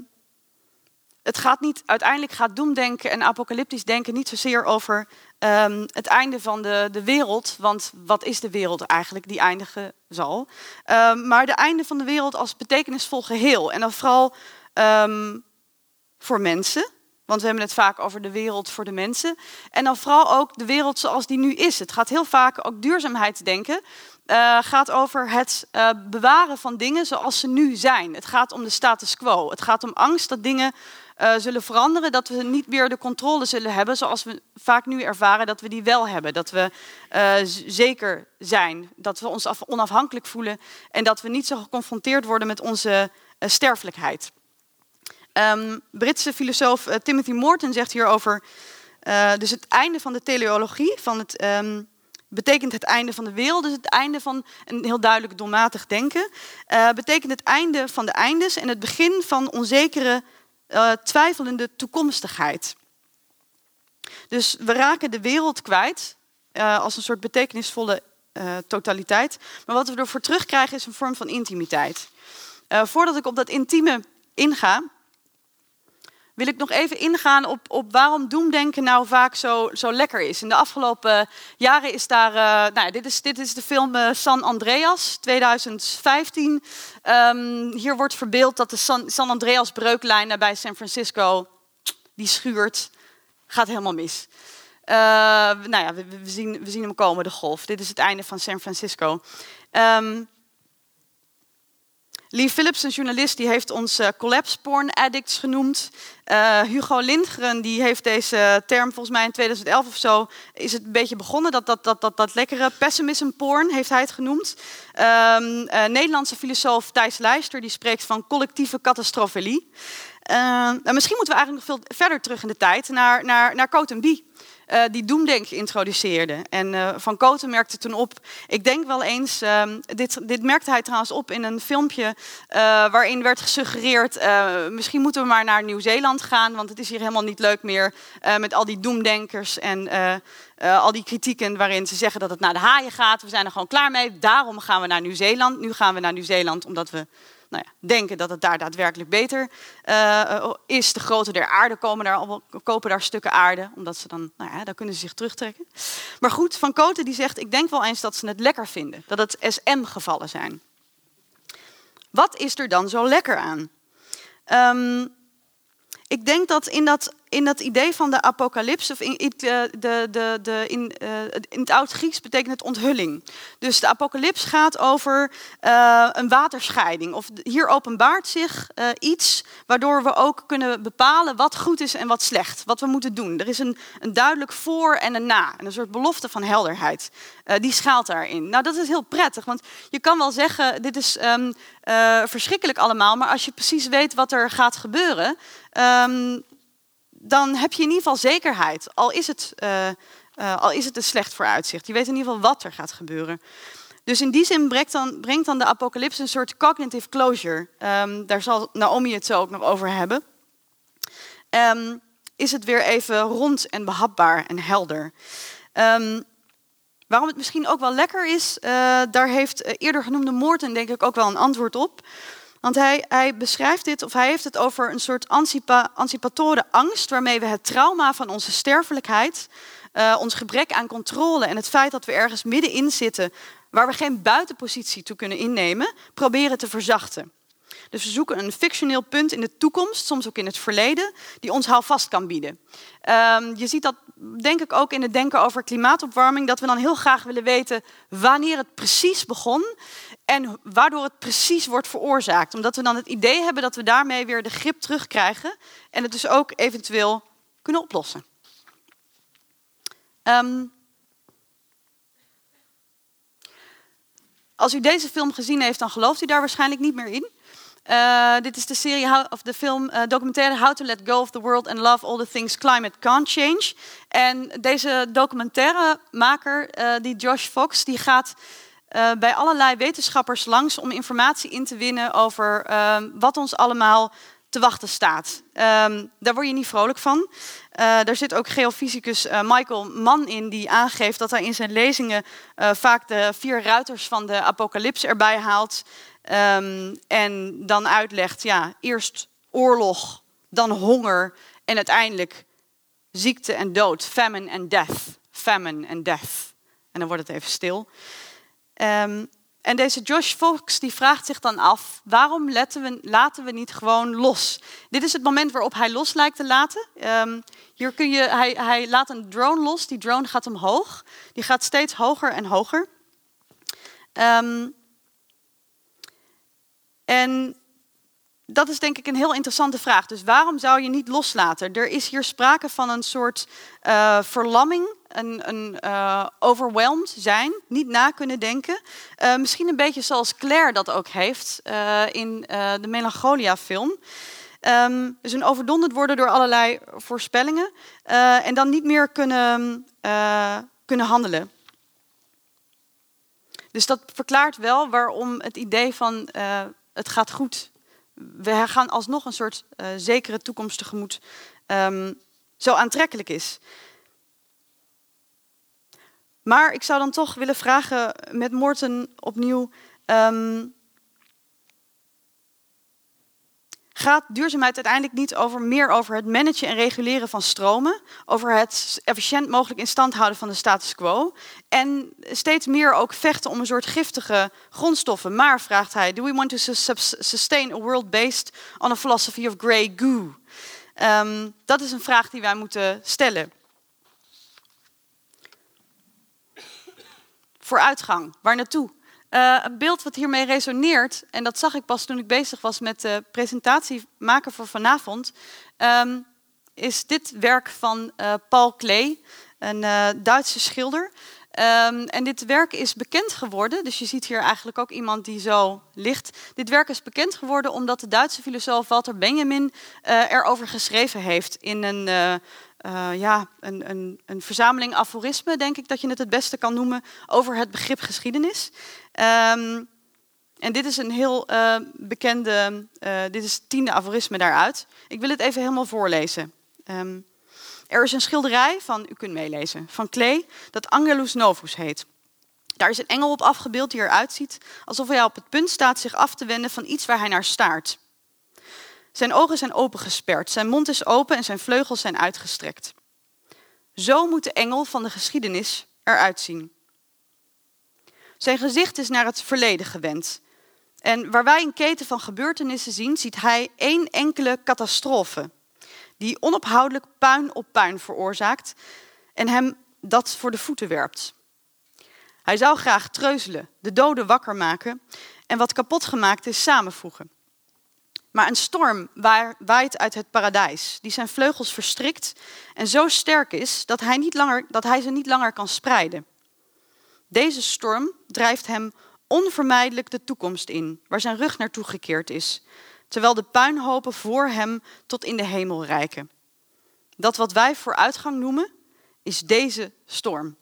het gaat niet, uiteindelijk gaat doemdenken en apocalyptisch denken niet zozeer over ehm, het einde van de, de wereld. Want wat is de wereld eigenlijk die eindigen zal? Ehm, maar de einde van de wereld als betekenisvol geheel. En dan vooral ehm, voor mensen. Want we hebben het vaak over de wereld voor de mensen. En dan vooral ook de wereld zoals die nu is. Het gaat heel vaak ook duurzaamheidsdenken. eh gaat over het eh, bewaren van dingen zoals ze nu zijn. Het gaat om de status quo. Het gaat om angst dat dingen eh, zullen veranderen. Dat we niet meer de controle zullen hebben zoals we vaak nu ervaren dat we die wel hebben. Dat we eh, zeker zijn. Dat we ons af- onafhankelijk voelen. En dat we niet zo geconfronteerd worden met onze eh, sterfelijkheid. Ehm, Britse filosoof Timothy Morton zegt hierover. dus het einde van de teleologie, van het, ehm, betekent het einde van de wereld, dus het einde van een heel duidelijk doelmatig denken. betekent het einde van de eindes en het begin van onzekere, eh, twijfelende toekomstigheid. Dus we raken de wereld kwijt eh, als een soort betekenisvolle eh, totaliteit. Maar wat we ervoor terugkrijgen is een vorm van intimiteit. Voordat ik op dat intieme inga, wil ik nog even ingaan op, op waarom doemdenken nou vaak zo, zo lekker is. In de afgelopen jaren is daar, eh, nou dit, is, dit is de film eh, San Andreas, 2015. Ehm, hier wordt verbeeld dat de San, Andreas breuklijn nabij San Francisco, die schuurt, gaat helemaal mis. Eh, nou ja, we, we zien, we zien hem komen, de golf. Dit is het einde van San Francisco. Ehm, Lee Phillips, een journalist, die heeft ons eh, collapse porn addicts genoemd. Eh, Hugo Lindgren, die heeft deze term volgens mij in 2011 of zo, is het een beetje begonnen. Dat, dat, dat, dat, dat lekkere pessimism porn heeft hij het genoemd. Ehm, eh, Nederlandse filosoof Thijs Leister, die spreekt van collectieve catastrofelie. Uh, nou, misschien moeten we eigenlijk nog veel verder terug in de tijd, naar, naar, naar Eh, die doemdenk introduceerde. En eh, Van Koten merkte toen op, ik denk wel eens, ehm, dit, dit merkte hij trouwens op in een filmpje eh, waarin werd gesuggereerd, misschien moeten we maar naar Nieuw-Zeeland gaan, want het is hier helemaal niet leuk meer met al die doemdenkers en al die kritieken waarin ze zeggen dat het naar de haaien gaat. We zijn er gewoon klaar mee, daarom gaan we naar Nieuw-Zeeland. Nu gaan we naar Nieuw-Zeeland omdat we nou denken dat het daar daadwerkelijk beter eh, is. De grote der aarde komen daar, kopen daar stukken aarde, omdat ze dan, nou ja, daar kunnen ze zich terugtrekken. Maar goed, Van Koten die zegt, ik denk wel eens dat ze het lekker vinden, dat het SM-gevallen zijn. Wat is er dan zo lekker aan? Ehm, ik denk dat in dat, in dat idee van de apocalyps, of in, in, de, de, de, in, eh, in het Oud-Grieks betekent het onthulling. Dus de apocalyps gaat over eh, een waterscheiding. Of hier openbaart zich eh, iets waardoor we ook kunnen bepalen wat goed is en wat slecht. Wat we moeten doen. Er is een, een duidelijk voor en een na. En een soort belofte van helderheid. Eh, die schaalt daarin. Nou, dat is heel prettig. Want je kan wel zeggen, dit is ehm, eh, verschrikkelijk allemaal. Maar als je precies weet wat er gaat gebeuren... ehm, dan heb je in ieder geval zekerheid. Al is het, eh, eh, al is het een slecht vooruitzicht. Je weet in ieder geval wat er gaat gebeuren. Dus in die zin brengt dan, brengt dan de apocalypse een soort cognitive closure. Ehm, daar zal Naomi het zo ook nog over hebben. Ehm, is het weer even rond en behapbaar en helder. Waarom het misschien ook wel lekker is, eh, daar heeft eerder genoemde Moorten denk ik ook wel een antwoord op. Want hij, hij beschrijft dit, of hij heeft het over een soort anticipa, angst, waarmee we het trauma van onze sterfelijkheid, eh, ons gebrek aan controle en het feit dat we ergens middenin zitten, waar we geen buitenpositie toe kunnen innemen, proberen te verzachten. Dus we zoeken een fictioneel punt in de toekomst, soms ook in het verleden, die ons houvast kan bieden. Ehm, je ziet dat denk ik ook in het denken over klimaatopwarming, dat we dan heel graag willen weten wanneer het precies begon en waardoor het precies wordt veroorzaakt. Omdat we dan het idee hebben dat we daarmee weer de grip terugkrijgen en het dus ook eventueel kunnen oplossen. Ehm, als u deze film gezien heeft, dan gelooft u daar waarschijnlijk niet meer in. Uh, dit is de serie of de film uh, documentaire How to Let Go of the World and Love All the Things Climate Can't Change. En deze documentairemaker, uh, die Josh Fox, die gaat uh, bij allerlei wetenschappers langs om informatie in te winnen over uh, wat ons allemaal te wachten staat. Ehm, daar word je niet vrolijk van. Daar zit ook geofysicus uh, Michael Mann in, die aangeeft dat hij in zijn lezingen vaak de vier ruiters van de apocalyps erbij haalt. Um, en dan uitlegt, ja, eerst oorlog, dan honger en uiteindelijk ziekte en dood, famine and death, famine and death. En dan wordt het even stil. Um, en deze Josh Fox die vraagt zich dan af, waarom we, laten we niet gewoon los? Dit is het moment waarop hij los lijkt te laten. Um, hier kun je, hij, hij laat een drone los, die drone gaat omhoog. Die gaat steeds hoger en hoger. Um, en dat is denk ik een heel interessante vraag. Dus waarom zou je niet loslaten? Er is hier sprake van een soort uh, verlamming, een, een uh, overwhelmed zijn, niet na kunnen denken. Uh, misschien een beetje zoals Claire dat ook heeft in de Melancholia-film. Um, dus een overdonderd worden door allerlei voorspellingen en dan niet meer kunnen, kunnen handelen. Dus dat verklaart wel waarom het idee van het gaat goed we gaan alsnog een soort zekere toekomst tegemoet um, zo aantrekkelijk is. Maar ik zou dan toch willen vragen met Morten opnieuw. Um, gaat duurzaamheid uiteindelijk niet over meer over het managen en reguleren van stromen, over het efficiënt mogelijk in stand houden van de status quo en steeds meer ook vechten om een soort giftige grondstoffen. Maar vraagt hij, do we want to sustain a world based on a philosophy of grey goo? Um, dat is een vraag die wij moeten stellen. Vooruitgang, waar naartoe? Uh, een beeld wat hiermee resoneert, en dat zag ik pas toen ik bezig was met de presentatie maken voor vanavond, um, is dit werk van uh, Paul Klee, een uh, Duitse schilder. Um, en dit werk is bekend geworden, dus je ziet hier eigenlijk ook iemand die zo ligt. Dit werk is bekend geworden omdat de Duitse filosoof Walter Benjamin erover geschreven heeft in een uh, ja, een, een, een, verzameling aforismen, denk ik dat je het het beste kan noemen, over het begrip geschiedenis. Um, en dit is een heel uh, bekende, uh, dit is het tiende aforisme daaruit. Ik wil het even helemaal voorlezen. Um, er is een schilderij van, u kunt meelezen, van Klee, dat Angelus Novus heet. Daar is een engel op afgebeeld die eruit ziet alsof hij op het punt staat zich af te wenden van iets waar hij naar staart. Zijn ogen zijn opengesperd, zijn mond is open en zijn vleugels zijn uitgestrekt. Zo moet de engel van de geschiedenis eruit zien. Zijn gezicht is naar het verleden gewend. En waar wij een keten van gebeurtenissen zien, ziet hij één enkele catastrofe, die onophoudelijk puin op puin veroorzaakt en hem dat voor de voeten werpt. Hij zou graag treuzelen, de doden wakker maken en wat kapot gemaakt is samenvoegen. Maar een storm waait uit het paradijs, die zijn vleugels verstrikt en zo sterk is dat hij, niet langer, dat hij ze niet langer kan spreiden. Deze storm drijft hem onvermijdelijk de toekomst in, waar zijn rug naartoe gekeerd is, terwijl de puinhopen voor hem tot in de hemel reiken. Dat wat wij vooruitgang noemen, is deze storm.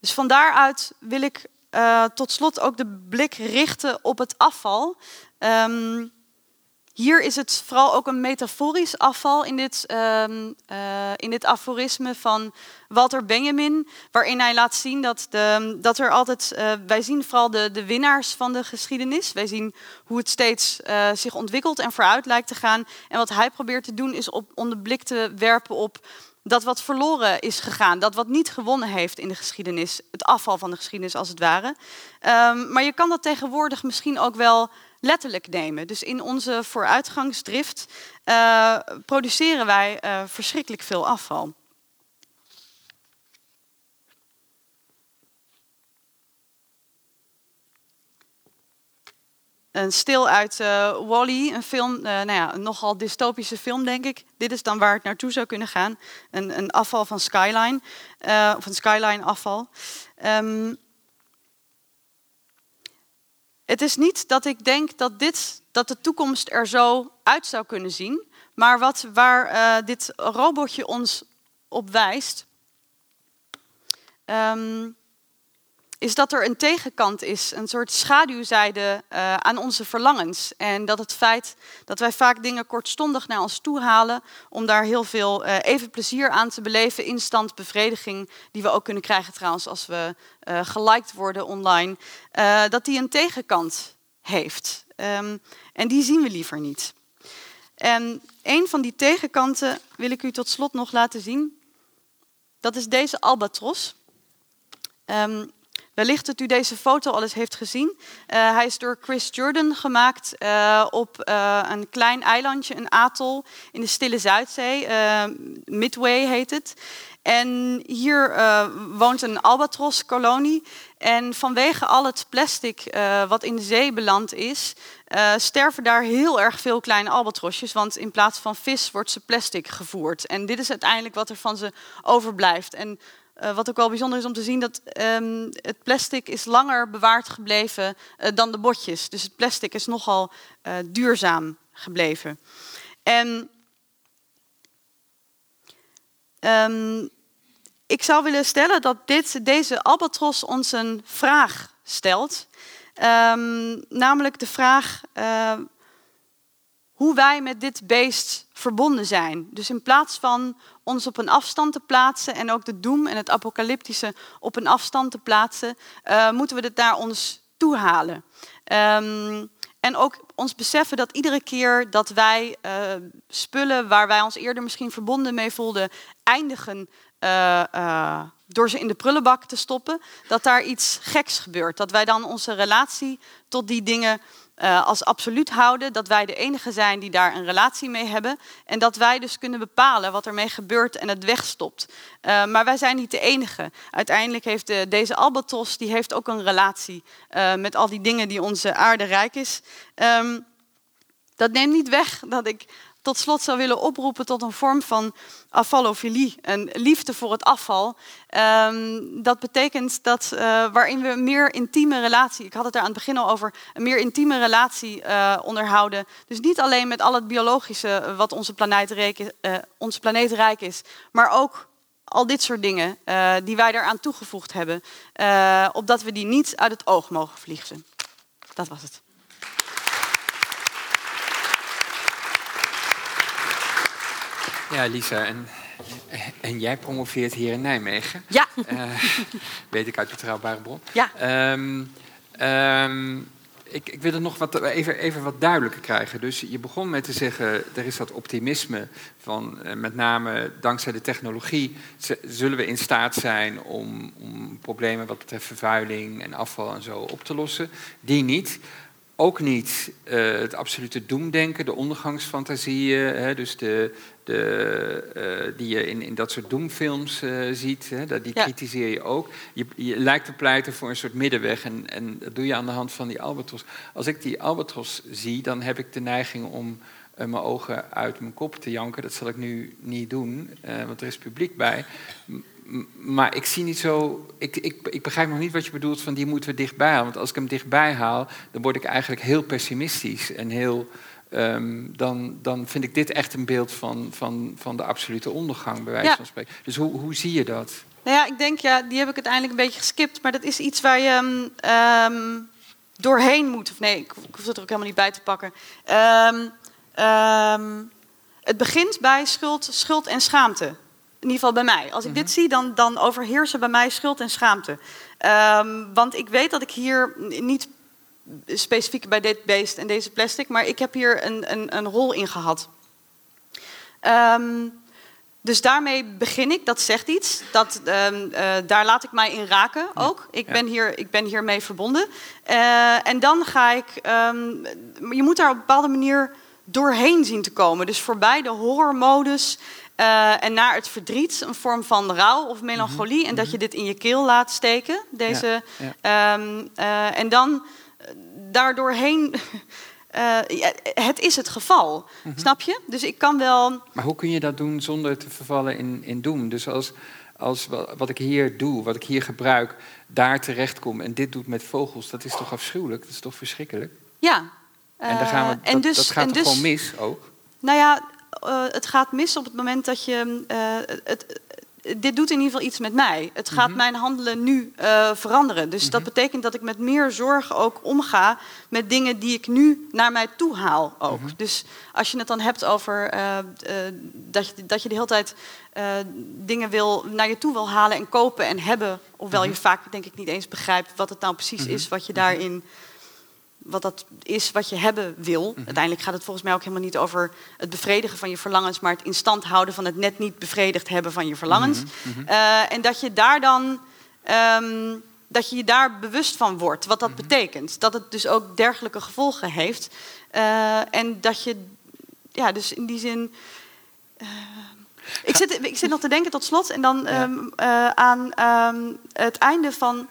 Dus van daaruit wil ik uh, tot slot ook de blik richten op het afval. Um, hier is het vooral ook een metaforisch afval in dit, um, uh, in dit aforisme van Walter Benjamin, waarin hij laat zien dat, de, dat er altijd, uh, wij zien vooral de, de winnaars van de geschiedenis. Wij zien hoe het steeds zich ontwikkelt en vooruit lijkt te gaan. En wat hij probeert te doen is op, om de blik te werpen op dat wat verloren is gegaan, dat wat niet gewonnen heeft in de geschiedenis, het afval van de geschiedenis als het ware. Um, maar je kan dat tegenwoordig misschien ook wel letterlijk nemen. Dus in onze vooruitgangsdrift uh, produceren wij uh, verschrikkelijk veel afval. Een stil uit uh, Wally, een film, uh, nou ja, een nogal dystopische film, denk ik. Dit is dan waar het naartoe zou kunnen gaan. Een, een afval van Skyline, uh, of een Skyline afval. Um, het is niet dat ik denk dat, dit, dat de toekomst er zo uit zou kunnen zien, maar wat, waar dit robotje ons op wijst, um, is dat er een tegenkant is, een soort schaduwzijde uh, aan onze verlangens. En dat het feit dat wij vaak dingen kortstondig naar ons toe halen, om daar heel veel uh, even plezier aan te beleven, instant bevrediging, die we ook kunnen krijgen trouwens als we uh, geliked worden online, dat die een tegenkant heeft. Um, en die zien we liever niet. En een van die tegenkanten wil ik u tot slot nog laten zien. Dat is deze albatros. Um, wellicht dat u deze foto al eens heeft gezien. Uh, hij is door Chris Jordan gemaakt uh, op uh, een klein eilandje, een atol in de Stille Zuidzee. Midway heet het. En hier woont een albatros-kolonie. En vanwege al het plastic wat in de zee beland is, sterven daar heel erg veel kleine albatrosjes. Want in plaats van vis wordt ze plastic gevoerd. En dit is uiteindelijk wat er van ze overblijft. En uh, wat ook wel bijzonder is om te zien, dat um, het plastic is langer bewaard gebleven uh, dan de botjes. Dus het plastic is nogal uh, duurzaam gebleven. En um, ik zou willen stellen dat dit, deze albatros ons een vraag stelt. Um, namelijk de vraag hoe wij met dit beest verbonden zijn. Dus in plaats van ons op een afstand te plaatsen en ook de doem en het apocalyptische op een afstand te plaatsen, uh, moeten we het naar ons toe halen. Um, en ook ons beseffen dat iedere keer dat wij uh, spullen waar wij ons eerder misschien verbonden mee voelden, eindigen uh, door ze in de prullenbak te stoppen, dat daar iets geks gebeurt. Dat wij dan onze relatie tot die dingen uh, als absoluut houden dat wij de enige zijn die daar een relatie mee hebben. En dat wij dus kunnen bepalen wat ermee gebeurt en het wegstopt. Uh, maar wij zijn niet de enige. Uiteindelijk heeft de, deze albatros die heeft ook een relatie uh, met al die dingen die onze aarde rijk is. Um, dat neemt niet weg dat ik tot slot zou willen oproepen tot een vorm van afvallofilie, een liefde voor het afval. Um, dat betekent dat uh, waarin we een meer intieme relatie, ik had het er aan het begin al over, een meer intieme relatie uh, onderhouden. Dus niet alleen met al het biologische wat onze planeet, rijk, onze planeet rijk is, maar ook al dit soort dingen die wij daaraan toegevoegd hebben, opdat we die niet uit het oog mogen vliegen. Dat was het. Ja, Lisa, en, en jij promoveert hier in Nijmegen. Ja. Uh, weet ik uit betrouwbare bron. Ja. Um, um, ik, ik, wil het nog wat, even, even wat duidelijker krijgen. Dus je begon met te zeggen, er is dat optimisme van uh, met name dankzij de technologie zullen we in staat zijn om, om problemen wat betreft vervuiling en afval en zo op te lossen. Die niet ook niet uh, het absolute doemdenken, de ondergangsfantasieën, hè, dus de, de, uh, die je in, in dat soort doemfilms uh, ziet, hè, dat, die ja. kritiseer je ook. Je, je, lijkt te pleiten voor een soort middenweg en, en dat doe je aan de hand van die albatros. Als ik die albatros zie, dan heb ik de neiging om mijn ogen uit mijn kop te janken. Dat zal ik nu niet doen, want er is publiek bij maar ik zie niet zo. Ik, ik, ik begrijp nog niet wat je bedoelt van die moeten we dichtbij halen. Want als ik hem dichtbij haal, dan word ik eigenlijk heel pessimistisch en heel. Um, dan, dan vind ik dit echt een beeld van, van, van de absolute ondergang, bij wijze ja. van spreken. Dus hoe, hoe zie je dat? Nou ja, ik denk, ja, die heb ik uiteindelijk een beetje geskipt. Maar dat is iets waar je um, doorheen moet. Of nee, ik, ik hoef het er ook helemaal niet bij te pakken. Um, het begint bij schuld, schuld en schaamte. In ieder geval bij mij. Als ik dit mhm. zie, dan, dan overheersen bij mij schuld en schaamte. Um, want ik weet dat ik hier niet specifiek bij dit beest en deze plastic, maar ik heb hier een, een, een rol in gehad. Um, dus daarmee begin ik, dat zegt iets. Dat, um, uh, daar laat ik mij in raken ook. Ik, ben, hier, ik ben hiermee verbonden. Uh, en dan ga ik. Je moet daar op een bepaalde manier doorheen zien te komen. Dus voorbij de horrormodus uh, en naar het verdriet, een vorm van rouw of melancholie. En dat mhm. je dit in je keel laat steken. Deze, ja, ja. Um, uh, en dan uh, daardoorheen. het is het geval, mm -hmm. snap je? Dus ik kan wel. Maar hoe kun je dat doen zonder te vervallen in, in doem? Dus als, als wat ik hier doe, wat ik hier gebruik, daar terechtkom en dit doet met vogels, dat is toch afschuwelijk? Dat is toch verschrikkelijk? Ja. en dan gaan we, dat, en dus, dat gaat en toch dus, gewoon mis ook? Nou ja, uh, het gaat mis op het moment dat je. Uh, het, dit doet in ieder geval iets met mij. Het gaat Mhm. mijn handelen nu eh, veranderen. Dus dat betekent dat ik met meer zorg ook omga met dingen die ik nu naar mij toe haal ook. Mhm. Dus als je het dan hebt over eh, eh, dat, je, dat je de hele tijd eh, dingen wil, naar je toe wil halen en kopen en hebben. Hoewel je vaak denk ik niet eens begrijpt wat het nou precies Mhm. is wat je daarin wat dat is wat je hebben wil. Mhm. Uiteindelijk gaat het volgens mij ook helemaal niet over het bevredigen van je verlangens, maar het in stand houden van het net niet bevredigd hebben van je verlangens. Mhm, mhm. Eh, en dat je daar dan. ehm, dat je je daar bewust van wordt, wat dat betekent. Dat het dus ook dergelijke gevolgen heeft. Eh, en dat je, ja, dus in die zin. eh, ik, zit, ik zit nog te denken tot slot en dan Ja. ehm, eh, aan ehm, het einde van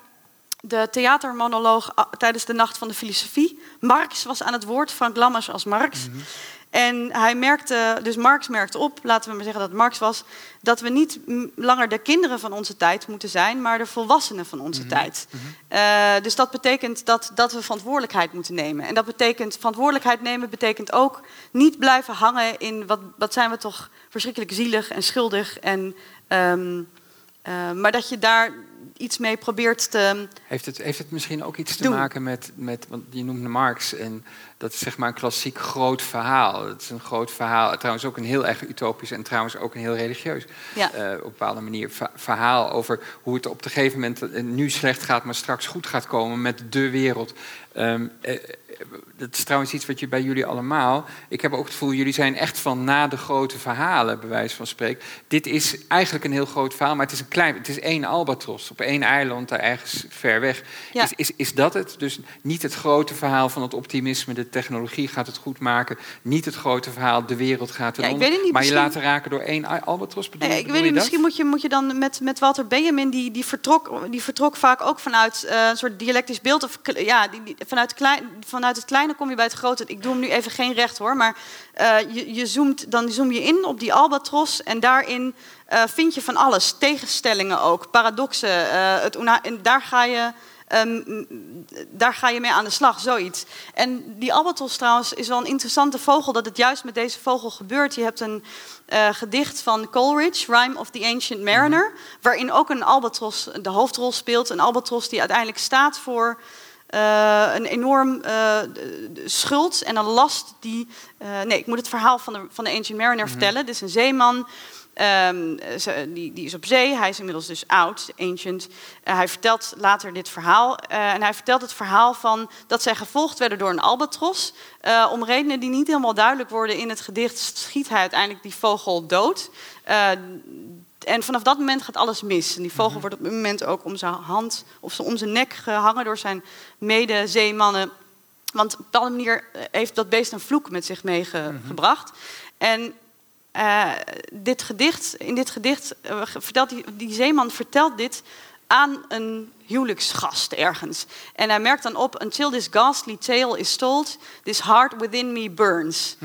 de theatermonoloog ah, tijdens de Nacht van de Filosofie. Marx was aan het woord, Frank Lammers als Marx. Mhm. En hij merkte, dus Marx merkte op, laten we maar zeggen dat Marx was, dat we niet langer de kinderen van onze tijd moeten zijn, maar de volwassenen van onze Mhm. tijd. Eh, dus dat betekent dat, dat we verantwoordelijkheid moeten nemen. En dat betekent, verantwoordelijkheid nemen betekent ook niet blijven hangen in wat, wat zijn we toch verschrikkelijk zielig en schuldig. En, ehm, eh, maar dat je daar iets mee probeert te. Heeft het, heeft het misschien ook iets te maken met, met, want je noemde Marx en dat is zeg maar een klassiek groot verhaal. Het is een groot verhaal, trouwens ook een heel erg utopisch en trouwens ook een heel religieus Ja. eh, op een bepaalde manier verhaal over hoe het op een gegeven moment eh, nu slecht gaat, maar straks goed gaat komen met de wereld. Ehm, eh, eh, dat is trouwens iets wat je bij jullie allemaal. Ik heb ook het gevoel, jullie zijn echt van na de grote verhalen, bij wijze van spreken. Dit is eigenlijk een heel groot verhaal, maar het is een klein, het is één albatros op één eiland daar ergens ver weg. Ja. Is, is, is dat het? Dus niet het grote verhaal van het optimisme, de technologie gaat het goed maken. Niet het grote verhaal, de wereld gaat ten Ja, ik onder. weet het niet, maar je misschien- laten raken door één al- albatros. Bedoel, Nee, ik weet niet, misschien moet je, moet je dan met, met Walter Benjamin, die, die, vertrok, die vertrok vaak ook vanuit eh, een soort dialectisch beeld. Of, ja, die, die- vanuit, klein, vanuit het kleine kom je bij het grote. Ik doe hem nu even geen recht hoor, maar eh, je, je zoomt, dan zoom je in op die albatros en daarin eh, vind je van alles. Tegenstellingen ook, paradoxen. eh, het, en daar ga je... ehm, daar ga je mee aan de slag, zoiets. En die albatros trouwens is wel een interessante vogel... dat het juist met deze vogel gebeurt. Je hebt een gedicht van Coleridge, Rhyme of the Ancient Mariner... waarin ook een albatros de hoofdrol speelt. Een albatros die uiteindelijk staat voor... eh, een enorm eh, schuld en een last die... eh, nee, ik moet het verhaal van de, van de Ancient Mariner vertellen. Dit is een zeeman, ehm, ze- die, die is op zee. Hij is inmiddels dus oud, ancient. Hij vertelt later dit verhaal. en hij vertelt het verhaal van dat zij gevolgd werden door een albatros. Om redenen die niet helemaal duidelijk worden in het gedicht... schiet hij uiteindelijk die vogel dood. En vanaf dat moment gaat alles mis. En die vogel wordt op een moment ook om zijn hand of om zijn nek gehangen door zijn medezeemannen. Want op een bepaalde manier eh, heeft dat beest een vloek met zich meegebracht. En eh, dit gedicht, in dit gedicht eh, vertelt die, die zeeman vertelt dit aan een huwelijksgast ergens. En hij merkt dan op, until this ghastly tale is told, this heart within me burns.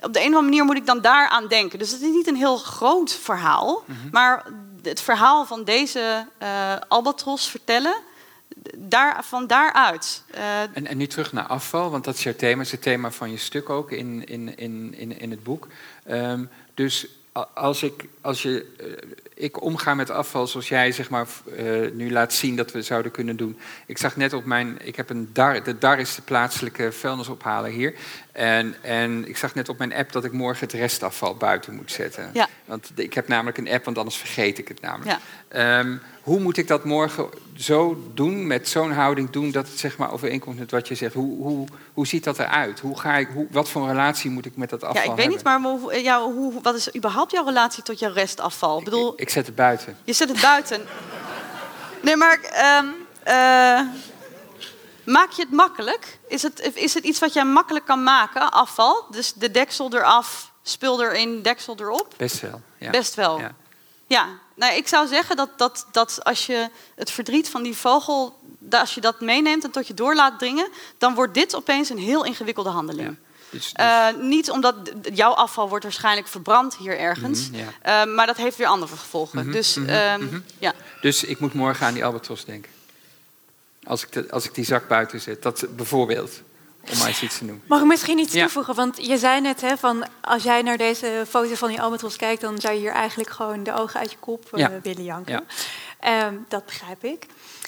Op de een of andere manier moet ik dan daaraan denken. Dus het is niet een heel groot verhaal, maar het verhaal van deze eh, albatros vertellen, daar, van daaruit. eh, En, en nu terug naar afval, want dat is jouw thema, is het thema van je stuk ook in, in, in, in, in het boek. Ehm, dus als ik, als je, eh, ik omga met afval zoals jij zeg maar, eh, nu laat zien dat we zouden kunnen doen. Ik zag net op mijn, ik heb een DAR, de DAR is de plaatselijke vuilnisophaler hier. En, en ik zag net op mijn app dat ik morgen het restafval buiten moet zetten. Ja. Want ik heb namelijk een app, want anders vergeet ik het namelijk. Ja. Ehm, hoe moet ik dat morgen zo doen, met zo'n houding doen, dat het zeg maar overeenkomt met wat je zegt? Hoe, hoe, hoe ziet dat eruit? Hoe ga ik, hoe, wat voor relatie moet ik met dat afval ja, ik weet niet, hebben? maar hoe, eh, hoe, wat is überhaupt jouw relatie tot jouw restafval? Ik bedoel, Ik, ik zet het buiten. Je zet het buiten. Nee, maar ehm, eh, maak je het makkelijk? Is het, is het iets wat jij makkelijk kan maken, afval? Dus de deksel eraf, spul erin, deksel erop? Best wel. Ja. Best wel. Ja. Ja, nou, ik zou zeggen dat, dat, dat als je het verdriet van die vogel, als je dat meeneemt en tot je door laat dringen, dan wordt dit opeens een heel ingewikkelde handeling. Ja. Dus, dus- Eh, niet omdat jouw afval wordt waarschijnlijk verbrand hier ergens, Mhm, ja. Eh, maar dat heeft weer andere gevolgen. Mhm, dus mhm, ehm, ja. dus ik moet morgen aan die albatros denken. Als ik, de, als ik die zak buiten zet, dat bijvoorbeeld. om maar eens iets te noemen. Mag ik misschien iets Ja. toevoegen? Want je zei net, hè, van als jij naar deze foto van die albatros kijkt, dan zou je hier eigenlijk gewoon de ogen uit je kop eh, Ja. willen janken. Ja. Ehm, dat begrijp ik.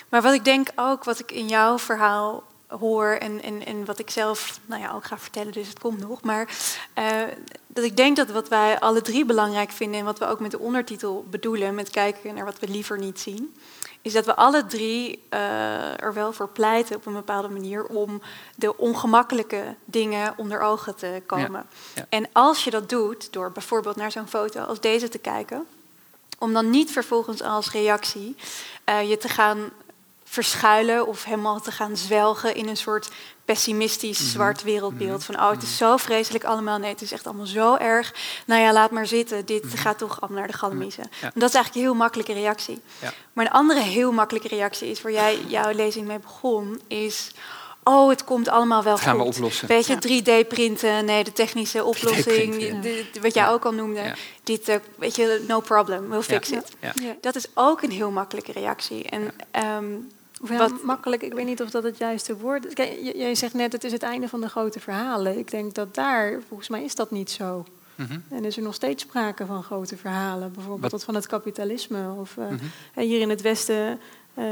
Maar wat ik denk ook, wat ik in jouw verhaal hoor en, en, en wat ik zelf nou ja, ook ga vertellen, dus het komt nog. Maar eh, dat ik denk dat wat wij alle drie belangrijk vinden en wat we ook met de ondertitel bedoelen, met kijken naar wat we liever niet zien, is dat we alle drie eh, er wel voor pleiten op een bepaalde manier om de ongemakkelijke dingen onder ogen te komen. ja. En als je dat doet, door bijvoorbeeld naar zo'n foto als deze te kijken, om dan niet vervolgens als reactie eh, je te gaan verschuilen of helemaal te gaan zwelgen in een soort pessimistisch zwart wereldbeeld. Van oh, het is zo vreselijk allemaal. Nee, het is echt allemaal zo erg. Nou ja, laat maar zitten. Dit gaat toch allemaal naar de galmiezen. Ja. En dat is eigenlijk een heel makkelijke reactie. Ja. Maar een andere heel makkelijke reactie is, waar jij jouw lezing mee begon, is... Oh, het komt allemaal wel gaan we goed. oplossen. Weet je, 3D-printen, nee, de technische oplossing, 3D-printen, de- de- wat jij ook al noemde. Ja. Dit, eh, weet je, no problem, we'll fix it. Dat is ook een heel makkelijke reactie. En ehm, Of Wat- makkelijk, ik weet niet of dat het juiste woord is. Kijk, jij zegt net, het is het einde van de grote verhalen. Ik denk dat daar, volgens mij is dat niet zo. Mhm. En is er nog steeds sprake van grote verhalen. Bijvoorbeeld Wat- dat van het kapitalisme. Of eh, Mhm. hier in het Westen, eh,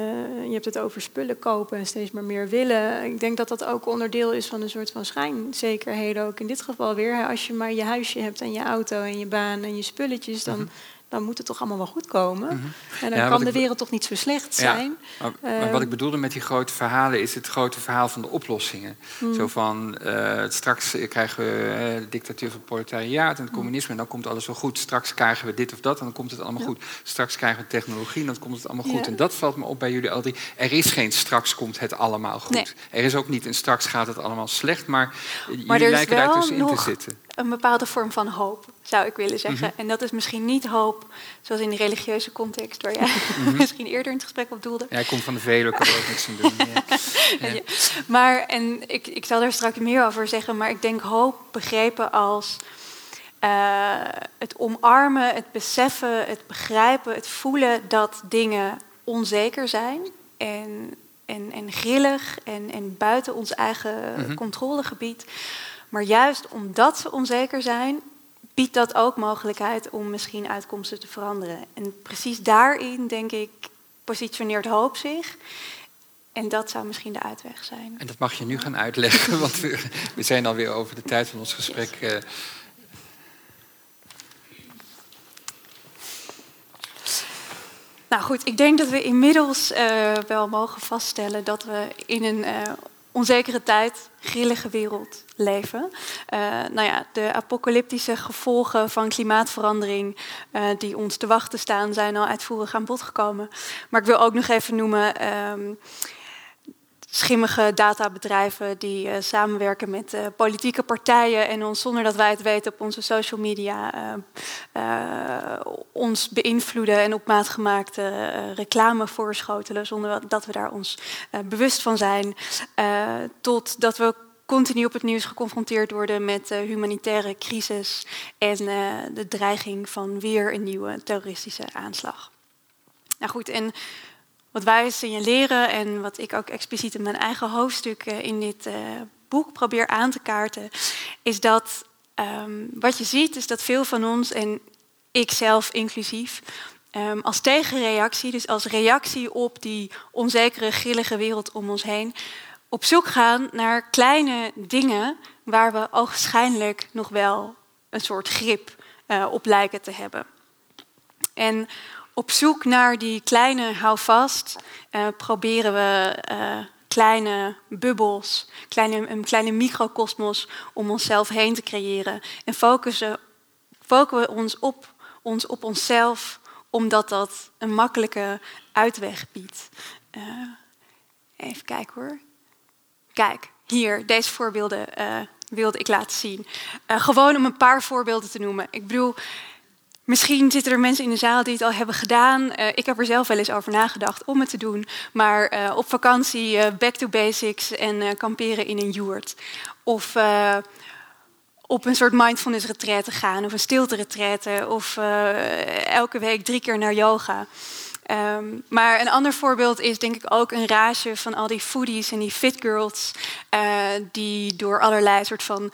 je hebt het over spullen kopen en steeds maar meer willen. Ik denk dat dat ook onderdeel is van een soort van schijnzekerheden. Ook in dit geval weer. Als je maar je huisje hebt en je auto en je baan en je spulletjes... dan, dan moet het toch allemaal wel goed komen. En dan Mhm. Ja, wat kan de wereld toch niet zo slecht Ja. zijn. Maar, maar Eh, wat ik bedoelde met die grote verhalen is het grote verhaal van de oplossingen. Hmm. Zo van, eh, straks krijgen we eh, de dictatuur van het proletariaat en het Hmm. communisme en dan komt alles wel goed. Straks krijgen we dit of dat en dan komt het allemaal Ja. goed. Straks krijgen we technologie en dan komt het allemaal goed. Ja. En dat valt me op bij jullie al drie. Er is geen straks komt het allemaal goed. Nee. Er is ook niet een straks gaat het allemaal slecht, maar, Maar jullie lijken daar wel tussenin te zitten. Een bepaalde vorm van hoop, zou ik willen zeggen. Mhm. En dat is misschien niet hoop zoals in de religieuze context, waar jij misschien eerder in het gesprek op doelde. Ja, hij komt van de Veluwe, ik kan er ook niks aan doen. Ja. Ja. Ja. Maar, en ik, ik zal daar straks meer over zeggen, maar ik denk hoop begrepen als eh, het omarmen, het beseffen, het begrijpen, het voelen dat dingen onzeker zijn en, en, en grillig en, en buiten ons eigen Mhm. controlegebied. Maar juist omdat ze onzeker zijn, biedt dat ook mogelijkheid om misschien uitkomsten te veranderen. En precies daarin, denk ik, positioneert hoop zich. En dat zou misschien de uitweg zijn. En dat mag je nu gaan uitleggen, want we, we zijn alweer over de tijd van ons gesprek. eh, Nou goed, ik denk dat we inmiddels eh, wel mogen vaststellen dat we in een eh, onzekere tijd, grillige wereld leven. Eh, nou ja, de apocalyptische gevolgen van klimaatverandering eh, die ons te wachten staan, zijn al uitvoerig aan bod gekomen. Maar ik wil ook nog even noemen. ehm, schimmige databedrijven die eh, samenwerken met politieke partijen en ons zonder dat wij het weten op onze social media ons beïnvloeden en op maat gemaakte reclame voorschotelen zonder dat we daar ons bewust van zijn. Eh, tot dat we continu op het nieuws geconfronteerd worden met eh, humanitaire crisis en eh, de dreiging van weer een nieuwe terroristische aanslag. Nou goed, en wat wij signaleren en wat ik ook expliciet in mijn eigen hoofdstuk eh, in dit eh, boek probeer aan te kaarten, is dat ehm, wat je ziet is dat veel van ons, en ik zelf inclusief, ehm, als tegenreactie, dus als reactie op die onzekere, grillige wereld om ons heen, op zoek gaan naar kleine dingen waar we ogenschijnlijk nog wel een soort grip eh, op lijken te hebben. En op zoek naar die kleine houvast eh, proberen we eh, kleine bubbels, kleine, een kleine microcosmos om onszelf heen te creëren. En focussen, focussen we ons op, ons op onszelf, omdat dat een makkelijke uitweg biedt. Even kijken hoor. Kijk, hier, deze voorbeelden eh, wilde ik laten zien. Eh, gewoon om een paar voorbeelden te noemen. Ik bedoel, Misschien zitten er mensen in de zaal die het al hebben gedaan. Eh, ik heb er zelf wel eens over nagedacht om het te doen. Maar op vakantie back to basics en kamperen in een yurt. Of op een soort mindfulness retraite gaan. Of een stilte retraite. Of elke week drie keer naar yoga. Ehm, maar een ander voorbeeld is denk ik ook een rage van al die foodies en die fit girls uh, die door allerlei soort van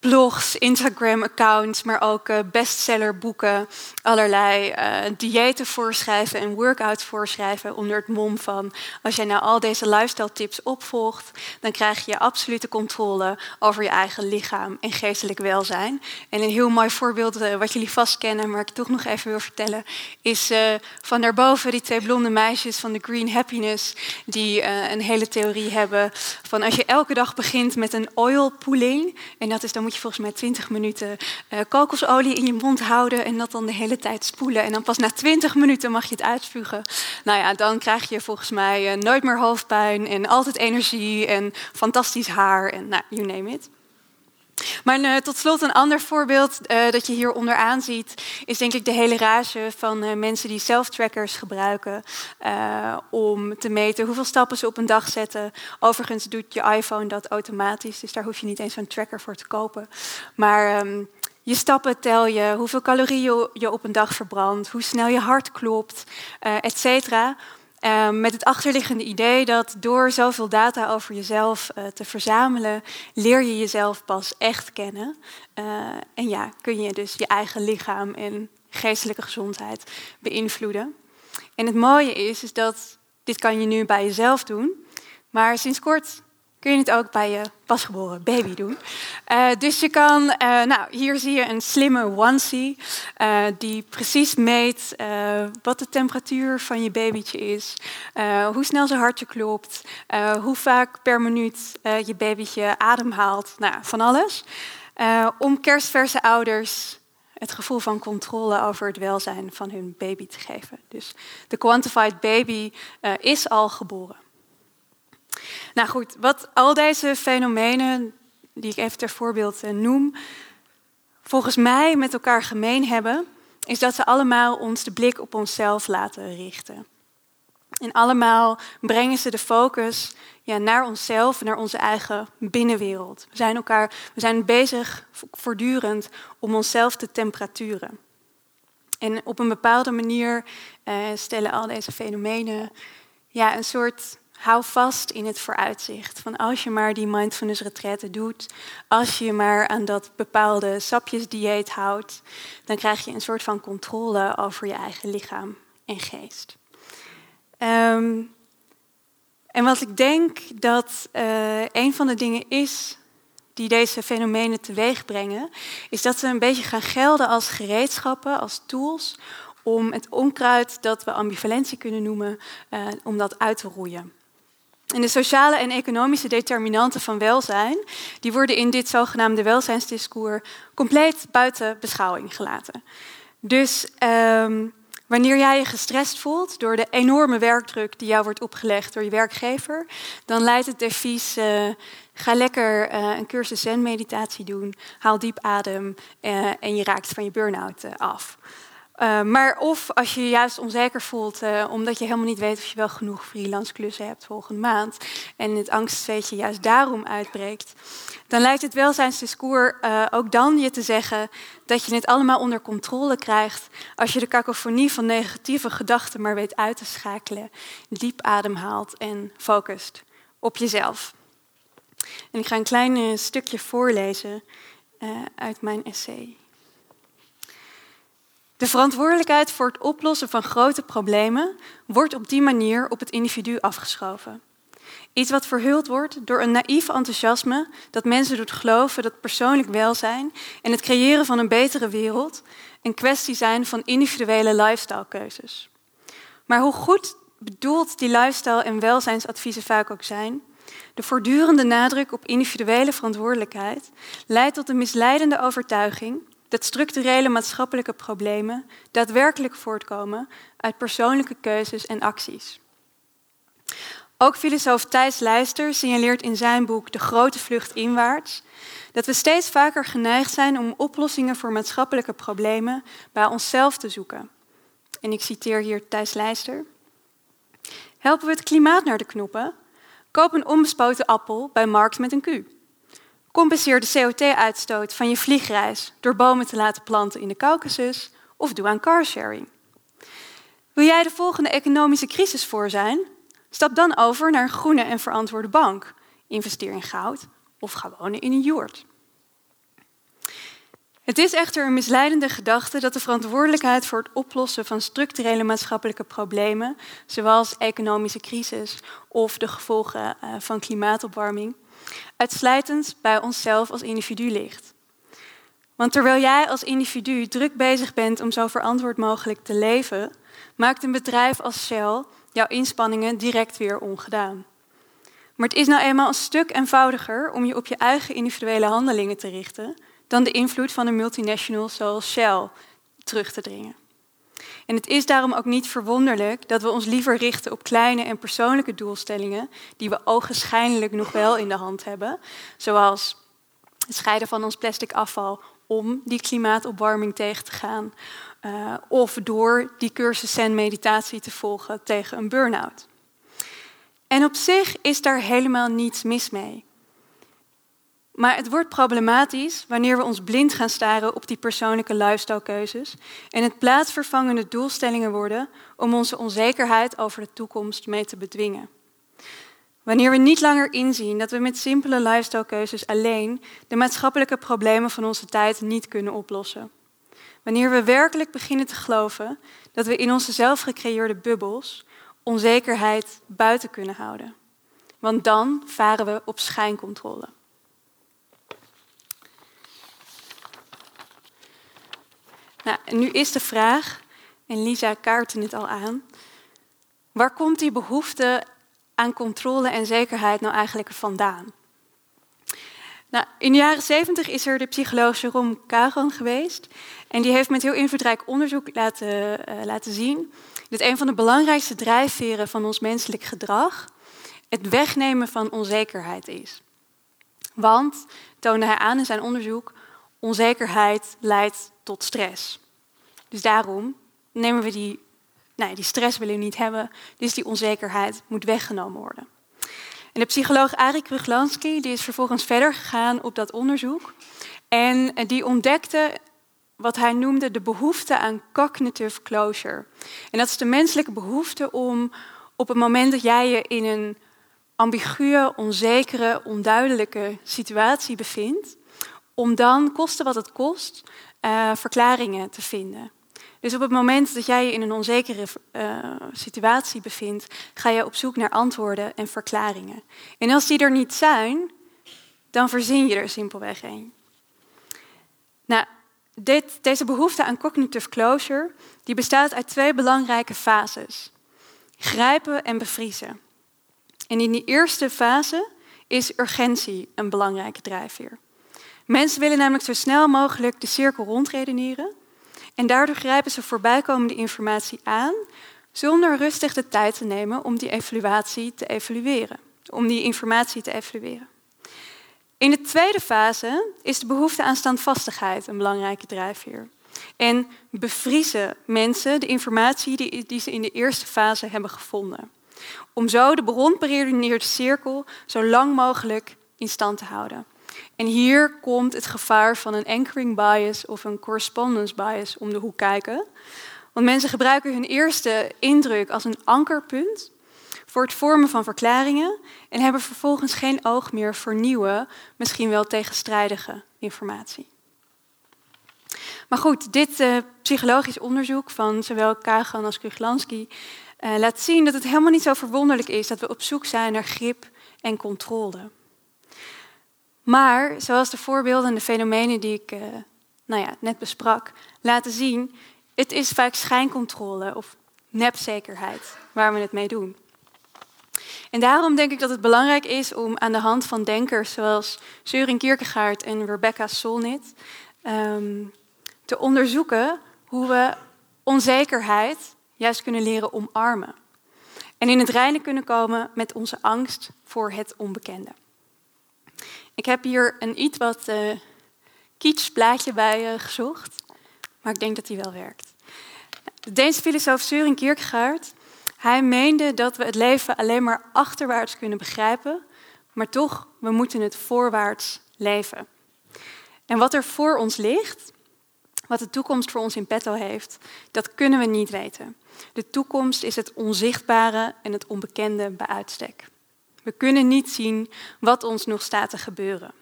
blogs, Instagram-accounts, maar ook uh, bestsellerboeken, allerlei uh, diëten voorschrijven en workouts voorschrijven onder het mom van als jij nou al deze lifestyle tips opvolgt, dan krijg je absolute controle over je eigen lichaam en geestelijk welzijn. En een heel mooi voorbeeld uh, wat jullie vast kennen, maar ik toch nog even wil vertellen, is van daarboven die twee blonde meisjes van de Green Happiness, die een hele theorie hebben van als je elke dag begint met een oil pooling, en dat is dan moet je volgens mij 20 minuten uh, kokosolie in je mond houden en dat dan de hele tijd spoelen. En dan pas na 20 minuten mag je het uitspugen. Nou ja, dan krijg je volgens mij uh, nooit meer hoofdpijn en altijd energie en fantastisch haar en nou, you name it. Maar uh, tot slot een ander voorbeeld uh, dat je hier onderaan ziet, is denk ik de hele rage van uh, mensen die self-trackers gebruiken om te meten hoeveel stappen ze op een dag zetten. Overigens doet je iPhone dat automatisch, dus daar hoef je niet eens een tracker voor te kopen. Maar um, je stappen tel je, hoeveel calorieën je op een dag verbrandt, hoe snel je hart klopt, et cetera. Um, met het achterliggende idee dat door zoveel data over jezelf uh, te verzamelen, leer je jezelf pas echt kennen. Uh, en ja, kun je dus je eigen lichaam en geestelijke gezondheid beïnvloeden. En het mooie is, is dat dit kan je nu bij jezelf doen, maar sinds kort kun je het ook bij je pasgeboren baby doen. Uh, dus je kan, uh, nou, hier zie je een slimme onesie uh, die precies meet wat de temperatuur van je babytje is, hoe snel zijn hartje klopt, hoe vaak per minuut je babytje ademhaalt, nou, van alles. om kerstverse ouders het gevoel van controle over het welzijn van hun baby te geven. Dus de quantified baby is al geboren. Nou goed, wat al deze fenomenen, die ik even ter voorbeeld eh, noem, volgens mij met elkaar gemeen hebben, is dat ze allemaal ons de blik op onszelf laten richten. En allemaal brengen ze de focus ja, naar onszelf, naar onze eigen binnenwereld. We zijn, elkaar, we zijn bezig voortdurend om onszelf te temperaturen. En op een bepaalde manier eh, stellen al deze fenomenen ja, een soort hou vast in het vooruitzicht. Van als je maar die mindfulness retraite doet, als je maar aan dat bepaalde sapjesdieet houdt, dan krijg je een soort van controle over je eigen lichaam en geest. Um, en wat ik denk dat uh, een van de dingen is die deze fenomenen teweeg brengen, is dat ze een beetje gaan gelden als gereedschappen, als tools, om het onkruid dat we ambivalentie kunnen noemen, uh, om dat uit te roeien. En de sociale en economische determinanten van welzijn, die worden in dit zogenaamde welzijnsdiscours compleet buiten beschouwing gelaten. Dus um, wanneer jij je gestrest voelt door de enorme werkdruk die jou wordt opgelegd door je werkgever, dan leidt het advies: uh, ga lekker uh, een cursus zen-meditatie doen, haal diep adem uh, en je raakt van je burn-out af. Uh, maar of als je je juist onzeker voelt, uh, omdat je helemaal niet weet of je wel genoeg freelance klussen hebt volgende maand, en het angstzweetje juist daarom uitbreekt, dan lijkt het welzijnsdiscours uh, ook dan je te zeggen dat je het allemaal onder controle krijgt als je de kakofonie van negatieve gedachten maar weet uit te schakelen, diep ademhaalt en focust op jezelf. En ik ga een klein stukje voorlezen uit mijn essay. De verantwoordelijkheid voor het oplossen van grote problemen wordt op die manier op het individu afgeschoven. Iets wat verhuld wordt door een naïef enthousiasme dat mensen doet geloven dat persoonlijk welzijn en het creëren van een betere wereld een kwestie zijn van individuele lifestylekeuzes. Maar hoe goed bedoeld die lifestyle- en welzijnsadviezen vaak ook zijn, de voortdurende nadruk op individuele verantwoordelijkheid leidt tot een misleidende overtuiging dat structurele maatschappelijke problemen daadwerkelijk voortkomen uit persoonlijke keuzes en acties. Ook filosoof Thijs Leister signaleert in zijn boek De grote vlucht inwaarts dat we steeds vaker geneigd zijn om oplossingen voor maatschappelijke problemen bij onszelf te zoeken. En ik citeer hier Thijs Leister. Helpen we het klimaat naar de knoppen? Koop een onbespoten appel bij Markt met een Q. Compenseer de CO2-uitstoot van je vliegreis door bomen te laten planten in de Caucasus of doe aan carsharing. Wil jij de volgende economische crisis voor zijn? Stap dan over naar een groene en verantwoorde bank. Investeer in goud of ga wonen in een joert. Het is echter een misleidende gedachte dat de verantwoordelijkheid voor het oplossen van structurele maatschappelijke problemen, zoals economische crisis of de gevolgen eh, van klimaatopwarming, uitsluitend bij onszelf als individu ligt. Want terwijl jij als individu druk bezig bent om zo verantwoord mogelijk te leven, maakt een bedrijf als Shell jouw inspanningen direct weer ongedaan. Maar het is nou eenmaal een stuk eenvoudiger om je op je eigen individuele handelingen te richten dan de invloed van een multinational zoals Shell terug te dringen. En het is daarom ook niet verwonderlijk dat we ons liever richten op kleine en persoonlijke doelstellingen die we ogenschijnlijk nog wel in de hand hebben, zoals het scheiden van ons plastic afval om die klimaatopwarming tegen te gaan, uh, of door die cursus en meditatie te volgen tegen een burn-out. En op zich is daar helemaal niets mis mee. Maar het wordt problematisch wanneer we ons blind gaan staren op die persoonlijke lifestylekeuzes en het plaatsvervangende doelstellingen worden om onze onzekerheid over de toekomst mee te bedwingen. Wanneer we niet langer inzien dat we met simpele lifestylekeuzes alleen de maatschappelijke problemen van onze tijd niet kunnen oplossen. Wanneer we werkelijk beginnen te geloven dat we in onze zelfgecreëerde bubbels onzekerheid buiten kunnen houden. Want dan varen we op schijncontrole. Nou, nu is de vraag, en Lisa kaartte het al aan, waar komt die behoefte aan controle en zekerheid nou eigenlijk vandaan? Nou, in de jaren 70 is er de psycholoog Jerome Kagan geweest. En die heeft met heel invloedrijk onderzoek laten, uh, laten zien dat een van de belangrijkste drijfveren van ons menselijk gedrag het wegnemen van onzekerheid is. Want, toonde hij aan in zijn onderzoek, onzekerheid leidt tot stress. Dus daarom nemen we die, nou, die stress willen we niet hebben, dus die onzekerheid moet weggenomen worden. En de psycholoog Arie Kruglanski die is vervolgens verder gegaan op dat onderzoek. En die ontdekte wat hij noemde de behoefte aan cognitive closure. En dat is de menselijke behoefte om op het moment dat jij je in een ambiguë, onzekere, onduidelijke situatie bevindt, om dan, koste wat het kost, uh, verklaringen te vinden. Dus op het moment dat jij je in een onzekere uh, situatie bevindt, ga je op zoek naar antwoorden en verklaringen. En als die er niet zijn, dan verzin je er simpelweg een. Nou, dit, deze behoefte aan cognitive closure die bestaat uit twee belangrijke fases. Grijpen en bevriezen. En in die eerste fase is urgentie een belangrijke drijfveer. Mensen willen namelijk zo snel mogelijk de cirkel rondredeneren en daardoor grijpen ze voorbijkomende informatie aan zonder rustig de tijd te nemen om die evaluatie te evalueren, om die informatie te evalueren. In de tweede fase is de behoefte aan standvastigheid een belangrijke drijfveer. En bevriezen mensen de informatie die, die ze in de eerste fase hebben gevonden. Om zo de beredeneerde cirkel zo lang mogelijk in stand te houden. En hier komt het gevaar van een anchoring bias of een correspondence bias om de hoek kijken. Want mensen gebruiken hun eerste indruk als een ankerpunt voor het vormen van verklaringen en hebben vervolgens geen oog meer voor nieuwe, misschien wel tegenstrijdige informatie. Maar goed, dit uh, psychologisch onderzoek van zowel Kagan als Kruglanski uh, laat zien dat het helemaal niet zo verwonderlijk is dat we op zoek zijn naar grip en controle. Maar zoals de voorbeelden en de fenomenen die ik uh, nou ja, net besprak laten zien, het is vaak schijncontrole of nepzekerheid waar we het mee doen. En daarom denk ik dat het belangrijk is om aan de hand van denkers zoals Søren Kierkegaard en Rebecca Solnit um, te onderzoeken hoe we onzekerheid juist kunnen leren omarmen. En in het reinen kunnen komen met onze angst voor het onbekende. Ik heb hier een iets wat uh, kitsch plaatje bij uh, gezocht, maar ik denk dat die wel werkt. De Deense filosoof Søren Kierkegaard hij meende dat we het leven alleen maar achterwaarts kunnen begrijpen, maar toch, we moeten het voorwaarts leven. En wat er voor ons ligt, wat de toekomst voor ons in petto heeft, dat kunnen we niet weten. De toekomst is het onzichtbare en het onbekende bij uitstek. We kunnen niet zien wat ons nog staat te gebeuren.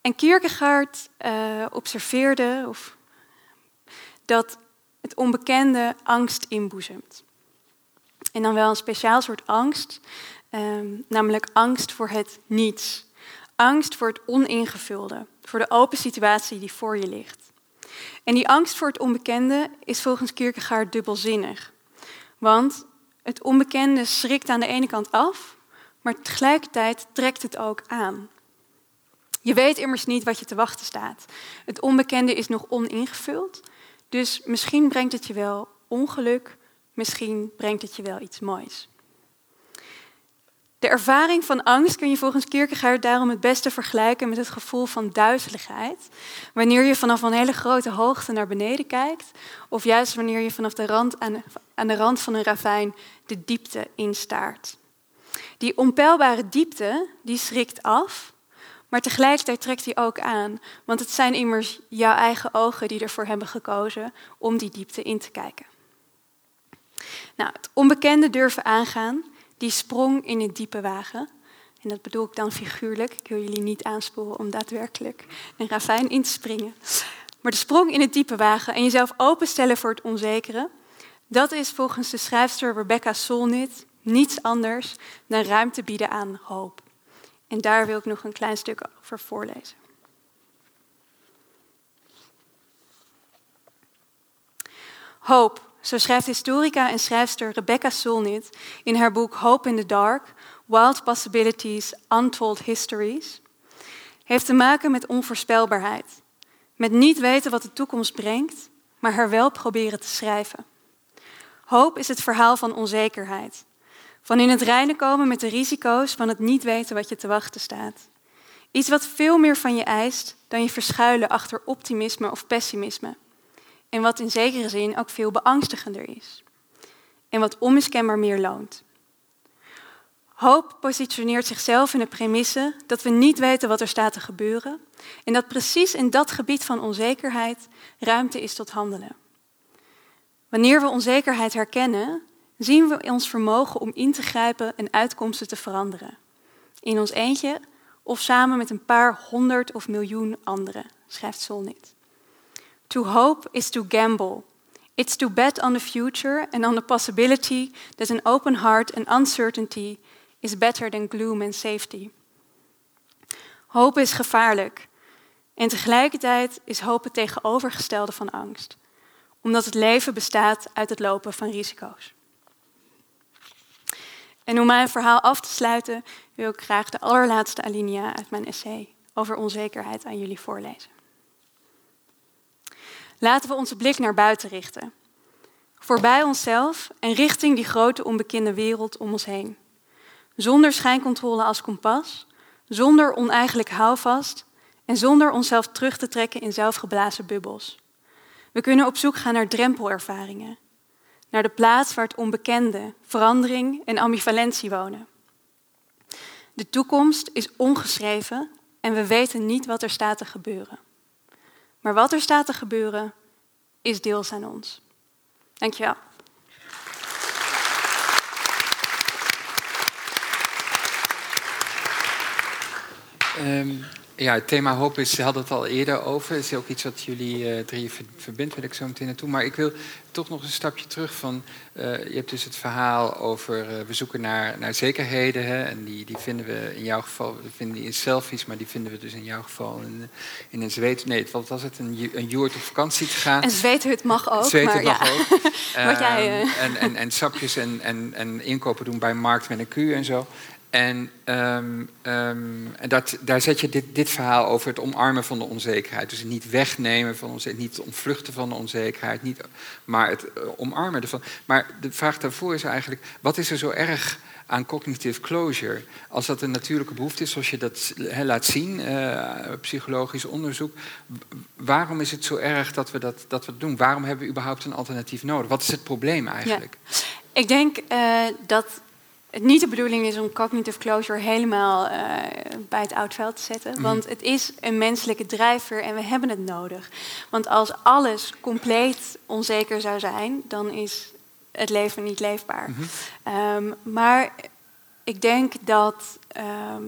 En Kierkegaard uh, observeerde of, dat het onbekende angst inboezemt. En dan wel een speciaal soort angst, um, namelijk angst voor het niets. Angst voor het oningevulde, voor de open situatie die voor je ligt. En die angst voor het onbekende is volgens Kierkegaard dubbelzinnig. Want het onbekende schrikt aan de ene kant af, maar tegelijkertijd trekt het ook aan. Je weet immers niet wat je te wachten staat. Het onbekende is nog oningevuld, dus misschien brengt het je wel ongeluk, misschien brengt het je wel iets moois. De ervaring van angst kun je volgens Kierkegaard daarom het beste vergelijken met het gevoel van duizeligheid. Wanneer je vanaf een hele grote hoogte naar beneden kijkt, of juist wanneer je vanaf de rand aan, aan de rand van een ravijn de diepte instaart. Die onpeilbare diepte, die schrikt af, maar tegelijkertijd trekt die ook aan. Want het zijn immers jouw eigen ogen die ervoor hebben gekozen om die diepte in te kijken. Nou, het onbekende durven aangaan, die sprong in het diepe wagen. En dat bedoel ik dan figuurlijk. Ik wil jullie niet aansporen om daadwerkelijk een ravijn in te springen. Maar de sprong in het diepe wagen en jezelf openstellen voor het onzekere, dat is volgens de schrijfster Rebecca Solnit niets anders dan ruimte bieden aan hoop. En daar wil ik nog een klein stuk over voorlezen. Hoop, zo schrijft historica en schrijfster Rebecca Solnit in haar boek Hope in the Dark: Wild Possibilities, Untold Histories, heeft te maken met onvoorspelbaarheid. Met niet weten wat de toekomst brengt, maar haar wel proberen te schrijven. Hoop is het verhaal van onzekerheid. Van in het reinen komen met de risico's van het niet weten wat je te wachten staat. Iets wat veel meer van je eist dan je verschuilen achter optimisme of pessimisme. En wat in zekere zin ook veel beangstigender is. En wat onmiskenbaar meer loont. Hoop positioneert zichzelf in de premisse dat we niet weten wat er staat te gebeuren en dat precies in dat gebied van onzekerheid ruimte is tot handelen. Wanneer we onzekerheid herkennen, zien we ons vermogen om in te grijpen en uitkomsten te veranderen. In ons eentje of samen met een paar honderd of miljoen anderen, schrijft Solnit. To hope is to gamble. It's to bet on the future and on the possibility that an open heart and uncertainty is better than gloom and safety. Hoop is gevaarlijk. En tegelijkertijd is hoop het tegenovergestelde van angst. Omdat het leven bestaat uit het lopen van risico's. En om mijn verhaal af te sluiten, wil ik graag de allerlaatste alinea uit mijn essay over onzekerheid aan jullie voorlezen. Laten we onze blik naar buiten richten. Voorbij onszelf en richting die grote onbekende wereld om ons heen. Zonder schijncontrole als kompas, zonder oneigenlijk houvast en zonder onszelf terug te trekken in zelfgeblazen bubbels. We kunnen op zoek gaan naar drempelervaringen, naar de plaats waar het onbekende, verandering en ambivalentie wonen. De toekomst is ongeschreven en we weten niet wat er staat te gebeuren. Maar wat er staat te gebeuren is deels aan ons. Dankjewel. Um, ja, het thema hoop is, ze hadden het al eerder over. Is ook iets wat jullie uh, drie verbindt, wil ik zo meteen naartoe. Maar ik wil toch nog een stapje terug van... Uh, je hebt dus het verhaal over... Uh, we zoeken naar, naar zekerheden. Hè, en die, die vinden we in jouw geval... We vinden die in selfies, maar die vinden we dus in jouw geval in, in een zweet... Nee, wat was het? Een, een joert op vakantie te gaan. En zweethut mag ook. Zweethut mag ja. ook. Wat jij, en, en, en sapjes en, en, en inkopen doen bij Markt met een Q en zo. En, um, um, en dat, daar zet je dit, dit, verhaal over het omarmen van de onzekerheid. Dus het niet wegnemen van onzekerheid, niet ontvluchten van de onzekerheid, niet, maar het uh, omarmen ervan. Maar de vraag daarvoor is eigenlijk, wat is er zo erg aan cognitive closure? Als dat een natuurlijke behoefte is, zoals je dat laat zien, uh, psychologisch onderzoek, waarom is het zo erg dat we dat, dat we doen? Waarom hebben we überhaupt een alternatief nodig? Wat is het probleem eigenlijk? Ik denk uh, dat het niet de bedoeling is om cognitive closure helemaal uh, bij het oudveld te zetten. Mm -hmm. Want het is een menselijke drijver en we hebben het nodig. Want als alles compleet onzeker zou zijn, dan is het leven niet leefbaar. Mhm. Ehm, maar ik denk dat ehm,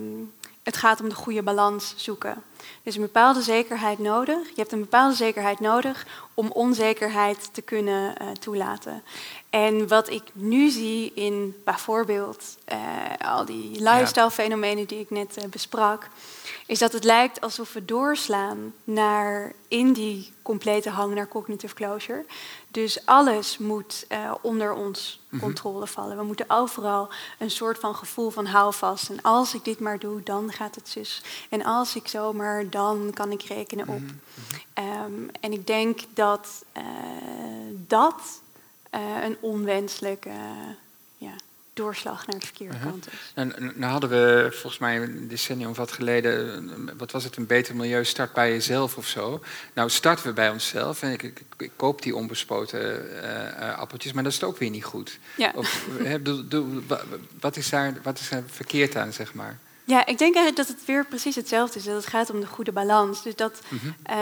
het gaat om de goede balans zoeken. Er is een bepaalde zekerheid nodig. Je hebt een bepaalde zekerheid nodig om onzekerheid te kunnen eh, toelaten. En wat ik nu zie in bijvoorbeeld eh, al die lifestyle-fenomenen die ik net eh, besprak, is dat het lijkt alsof we doorslaan naar in die complete hang naar cognitive closure. Dus alles moet eh, onder ons Mhm. controle vallen. We moeten overal een soort van gevoel van houvast. En als ik dit maar doe, dan gaat het zus. En als ik zomaar, dan kan ik rekenen op. Mhm. Ehm, en ik denk dat dat eh, een onwenselijke ja, doorslag naar de verkeerde Mhm. kant is. Nou, nou hadden we volgens mij een decennium of wat geleden, wat was het, een beter milieu start bij jezelf of zo. Nou starten we bij onszelf en ik, ik, ik koop die onbespoten eh, eh, appeltjes, maar dat is ook weer niet goed. Ja. Of, bedoel- wat, is daar, wat is daar verkeerd aan, zeg maar? Ja, ik denk eigenlijk dat het weer precies hetzelfde is. Dat het gaat om de goede balans. Dus dat Mhm. eh,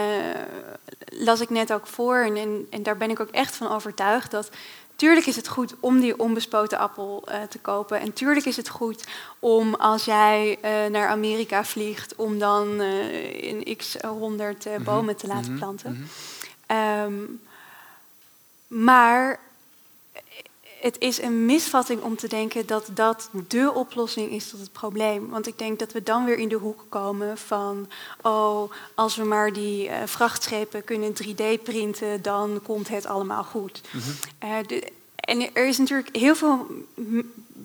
las ik net ook voor. En, en, en daar ben ik ook echt van overtuigd dat. Tuurlijk is het goed om die onbespoten appel eh, te kopen. En tuurlijk is het goed om als jij eh, naar Amerika vliegt, om dan in x honderd Mhm. bomen te laten Mhm. planten. Ehm, maar het is een misvatting om te denken dat dat dé oplossing is tot het probleem. Want ik denk dat we dan weer in de hoek komen van... oh, als we maar die eh, vrachtschepen kunnen 3D-printen... dan komt het allemaal goed. Mhm. Eh, de- en er is natuurlijk heel veel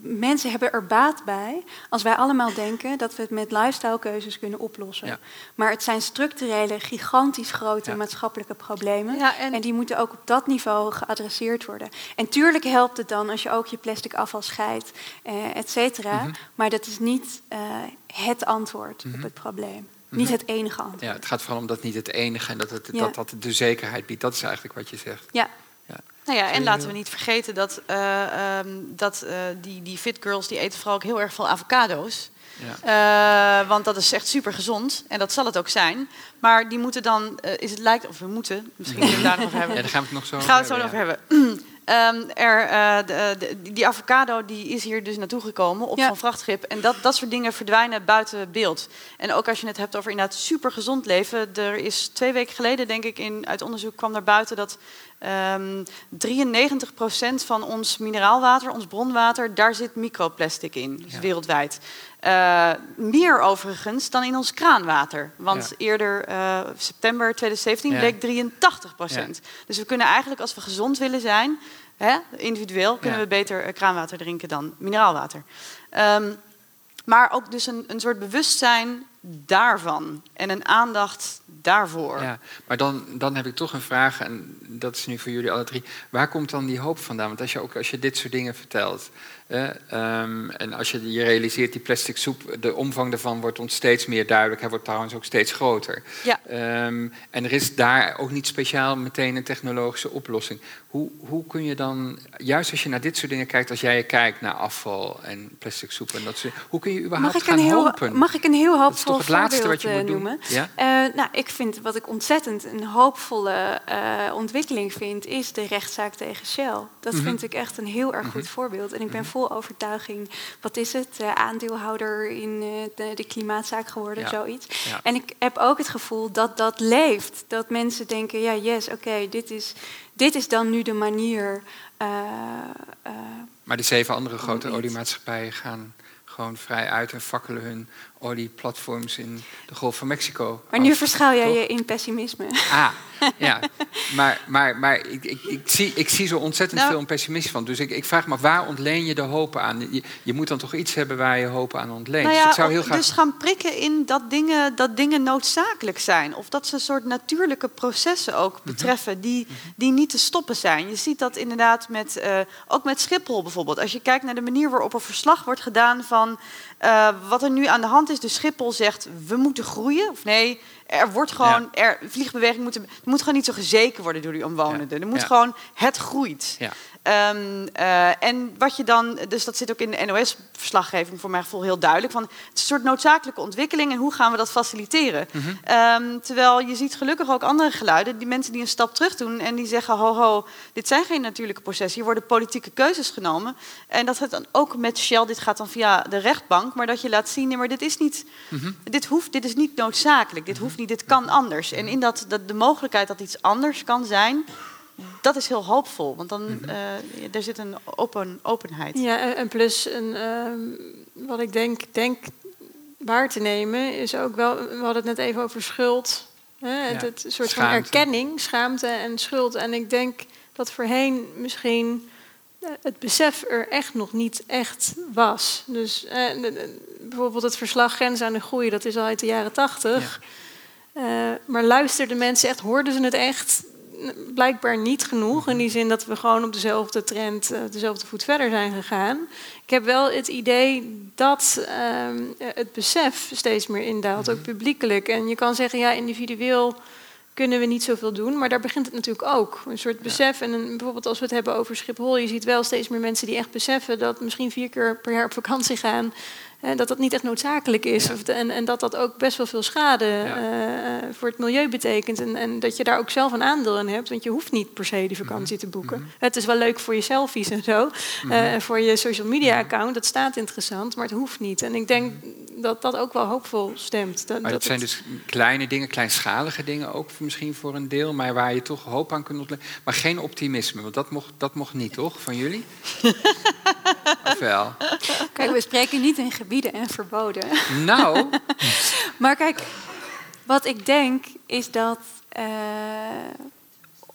mensen hebben er baat bij als wij allemaal denken dat we het met lifestylekeuzes kunnen oplossen. Ja. Maar het zijn structurele, gigantisch grote Ja. maatschappelijke problemen. Ja, en- en... die moeten ook op dat niveau geadresseerd worden. En tuurlijk helpt het dan als je ook je plastic afval scheidt, eh, et cetera. Mhm. Maar dat is niet eh, het antwoord Mhm. op het probleem. Niet het enige antwoord. Ja, het gaat vooral om dat niet het enige en dat het, Ja. dat, dat de zekerheid biedt. Dat is eigenlijk wat je zegt. Ja. Nou ja, en laten we niet vergeten dat, eh, ehm, dat eh, die, die fit girls die eten vooral ook heel erg veel avocado's. Ja. Eh, want dat is echt super gezond en dat zal het ook zijn. Maar die moeten dan, is het lijkt, of we moeten, misschien kunnen we het daar nog over hebben. Ja, daar gaan we het nog zo gaan we het zo over nog over hebben. Ehm, er, eh, de, de- die avocado die is hier dus naartoe gekomen op Ja. zo'n vrachtschip. En dat, dat soort dingen verdwijnen buiten beeld. En ook als je het hebt over inderdaad super gezond leven. Er is twee weken geleden, denk ik, in, uit onderzoek kwam naar buiten dat ehm 93% van ons mineraalwater, ons bronwater, daar zit microplastic in. Dus Ja. wereldwijd. Eh, meer overigens dan in ons kraanwater. Want Ja. eerder, eh, september 2017, Ja. bleek 83 procent. Dus we kunnen eigenlijk, als we gezond willen zijn, hè, individueel, kunnen we beter eh, kraanwater drinken dan mineraalwater. Ehm, maar ook dus een, een soort bewustzijn daarvan en een aandacht daarvoor. Ja, maar dan, dan heb ik toch een vraag, en dat is nu voor jullie alle drie. Waar komt dan die hoop vandaan? Want als je ook als je dit soort dingen vertelt, ehm, en als je je realiseert, die plastic soep, de omvang daarvan wordt ons steeds meer duidelijk. Hij wordt trouwens ook steeds groter. Ja. Ehm, en er is daar ook niet speciaal meteen een technologische oplossing. Hoe, hoe kun je dan, juist als je naar dit soort dingen kijkt, als jij kijkt naar afval en plastic soep en dat soort hoe kun je überhaupt Mag ik, gaan een heel, hopen? mag ik een heel dat is hoopvol toch het laatste wat je eh, moet doen? noemen? Ja? Eh, nou, ik vind wat ik ontzettend een hoopvolle eh, ontwikkeling vind, is de rechtszaak tegen Shell. Dat Mhm. vind ik echt een heel erg goed Mhm. voorbeeld. En ik ben Mhm. Vol overtuiging, wat is het, aandeelhouder in eh, de, de klimaatzaak geworden, Ja. zoiets. Ja. En ik heb ook het gevoel dat dat leeft. Dat mensen denken, ja, yes, oké, dit, is, dit is dan nu de manier. eh, eh, Maar de zeven andere grote oliemaatschappijen gaan gewoon vrij uit en fakkelen hun olieplatforms in de Golf van Mexico. maar nu af, verschuil jij toch? je in pessimisme. Ah, ja. Maar, maar, maar ik, ik, ik, zie, ik zie zo ontzettend Nou- veel pessimistisch van. Dus ik, ik vraag me, waar ontleen je de hoop aan? Je, je moet dan toch iets hebben waar je hoop aan ontleent. Nou dus ja, ik zou heel graag... dus gaan prikken in dat dingen, dat dingen noodzakelijk zijn. Of dat ze een soort natuurlijke processen Mhm. ook betreffen die, die niet te stoppen zijn. Je ziet dat inderdaad met, eh, ook met Schiphol bijvoorbeeld. Als je kijkt naar de manier waarop er verslag wordt gedaan van eh, wat er nu aan de hand is. Dus Schiphol zegt, we moeten groeien. Of nee, er wordt gewoon, er, vliegbeweging moet, er moet gewoon niet zo gezeken worden door die omwonenden. Er moet Ja. gewoon, het groeit. Ehm, eh, en wat je dan, dus dat zit ook in de NOS-verslaggeving voor mijn gevoel heel duidelijk. Van, het is een soort noodzakelijke ontwikkeling en hoe gaan we dat faciliteren? Mhm. Ehm, terwijl je ziet gelukkig ook andere geluiden, die mensen die een stap terug doen en die zeggen: ho, ho, dit zijn geen natuurlijke processen, hier worden politieke keuzes genomen. En dat het dan ook met Shell, dit gaat dan via de rechtbank, maar dat je laat zien: nee, maar dit is niet, Mhm. dit hoeft, dit is niet noodzakelijk, dit hoeft niet, dit kan anders. En in dat, dat de mogelijkheid dat iets anders kan zijn, dat is heel hoopvol, want dan Mhm. eh, er zit een open, openheid. Ja, en- en plus een, ehm, wat ik denk, denk waar te nemen is ook wel, we hadden het net even over schuld. Hè? Het, Ja, het soort schaamte. van erkenning, schaamte en schuld. En ik denk dat voorheen misschien eh, het besef er echt nog niet echt was. Dus eh, bijvoorbeeld het verslag Grens aan de Groei, dat is al uit de jaren tachtig. Eh, maar luisterden mensen echt, hoorden ze het echt? Blijkbaar niet genoeg. In die zin dat we gewoon op dezelfde trend, eh, dezelfde voet verder zijn gegaan. Ik heb wel het idee dat ehm, eh, het besef steeds meer indaalt, ook publiekelijk. En je kan zeggen, ja, individueel kunnen we niet zoveel doen. Maar daar begint het natuurlijk ook. Een soort besef. En een, bijvoorbeeld als we het hebben over Schiphol, je ziet wel steeds meer mensen die echt beseffen dat misschien vier keer per jaar op vakantie gaan. Dat dat niet echt noodzakelijk is. Ja. Of de- en, en dat dat ook best wel veel schade Ja. eh, voor het milieu betekent. En, en dat je daar ook zelf een aandeel in hebt. Want je hoeft niet per se die vakantie te boeken. Mhm. Het is wel leuk voor je selfies en zo. Mhm. eh, en voor je social media account. Dat staat interessant, maar het hoeft niet. En ik denk dat dat ook wel hoopvol stemt. Dat, Maar dat zijn het- dus kleine dingen, kleinschalige dingen ook misschien voor een deel, maar waar je toch hoop aan kunt ontleggen. Maar geen optimisme, want dat mocht, dat mocht niet, toch? Van jullie? of wel? Kijk, we spreken niet in gebieden en verboden. Nou, Maar kijk, wat ik denk is dat eh,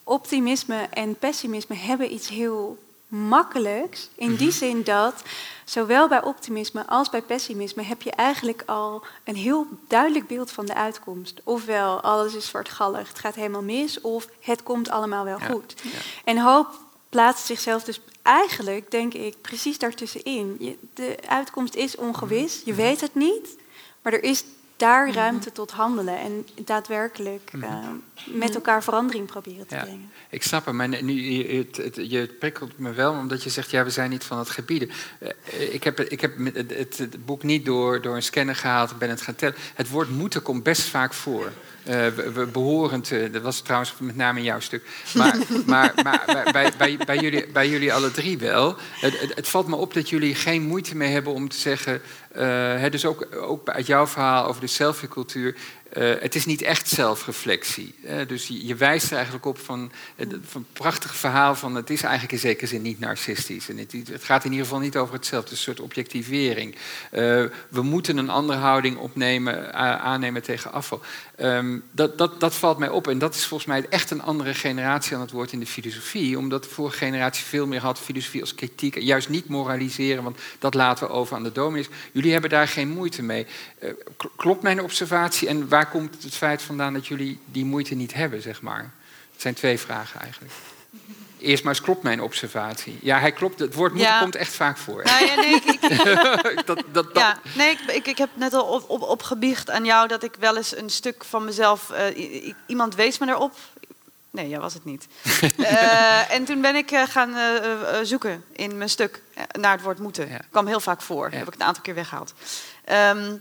optimisme en pessimisme hebben iets heel makkelijks. In die zin dat zowel bij optimisme als bij pessimisme heb je eigenlijk al een heel duidelijk beeld van de uitkomst. Ofwel alles is zwartgallig, het gaat helemaal mis, of het komt allemaal wel Ja, goed. ja. En hoop plaatst zichzelf dus eigenlijk, denk ik, precies daartussenin. Je, de uitkomst is ongewis, je weet het niet, maar er is daar ruimte tot handelen en daadwerkelijk eh, met elkaar verandering proberen te Ja. brengen. ik snap hem. Maar nu, je, het, het- je prikkelt me wel, omdat je zegt, ja, we zijn niet van het gebieden. Eh, ik heb, ik heb het, het, het boek niet door, door een scanner gehaald, ik ben het gaan tellen. Het woord moeten komt best vaak voor. Eh, we, we behoren te, dat was trouwens met name jouw stuk. Maar, maar, maar bij, bij, bij, jullie, bij jullie alle drie wel. Het, het, valt me op dat jullie geen moeite meer hebben om te zeggen. eh, dus ook, ook uit jouw verhaal over de selfie-cultuur. Eh, het is niet echt zelfreflectie. dus je, wijst er eigenlijk op van, eh, van een prachtig verhaal van het is eigenlijk in zekere zin niet narcistisch. En het, het gaat in ieder geval niet over hetzelfde, een soort objectivering. Eh, we moeten een andere houding opnemen, aannemen tegen afval. Ehm, dat, dat, dat valt mij op. En dat is volgens mij echt een andere generatie aan het woord in de filosofie. Omdat de vorige generatie veel meer had filosofie als kritiek. Juist niet moraliseren, want dat laten we over aan de dominees. Jullie hebben daar geen moeite mee. Kl- klopt mijn observatie? En waar komt het feit vandaan dat jullie die moeite niet hebben, zeg maar? Het zijn twee vragen eigenlijk. Eerst maar eens klopt mijn observatie. Ja, hij klopt. Het woord moeten Ja. komt echt vaak voor. Nou ja, nee, ik, ik, dat, dat, dat, Ja, nee, ik, ik, heb net al op, op, opgebiecht aan jou dat ik wel eens een stuk van mezelf. eh, iemand wees me daarop. Nee, jij was het niet. Eh, en toen ben ik eh, gaan zoeken in mijn stuk naar het woord moeten. Kwam heel vaak voor. Heb ik een aantal keer weggehaald. Ehm,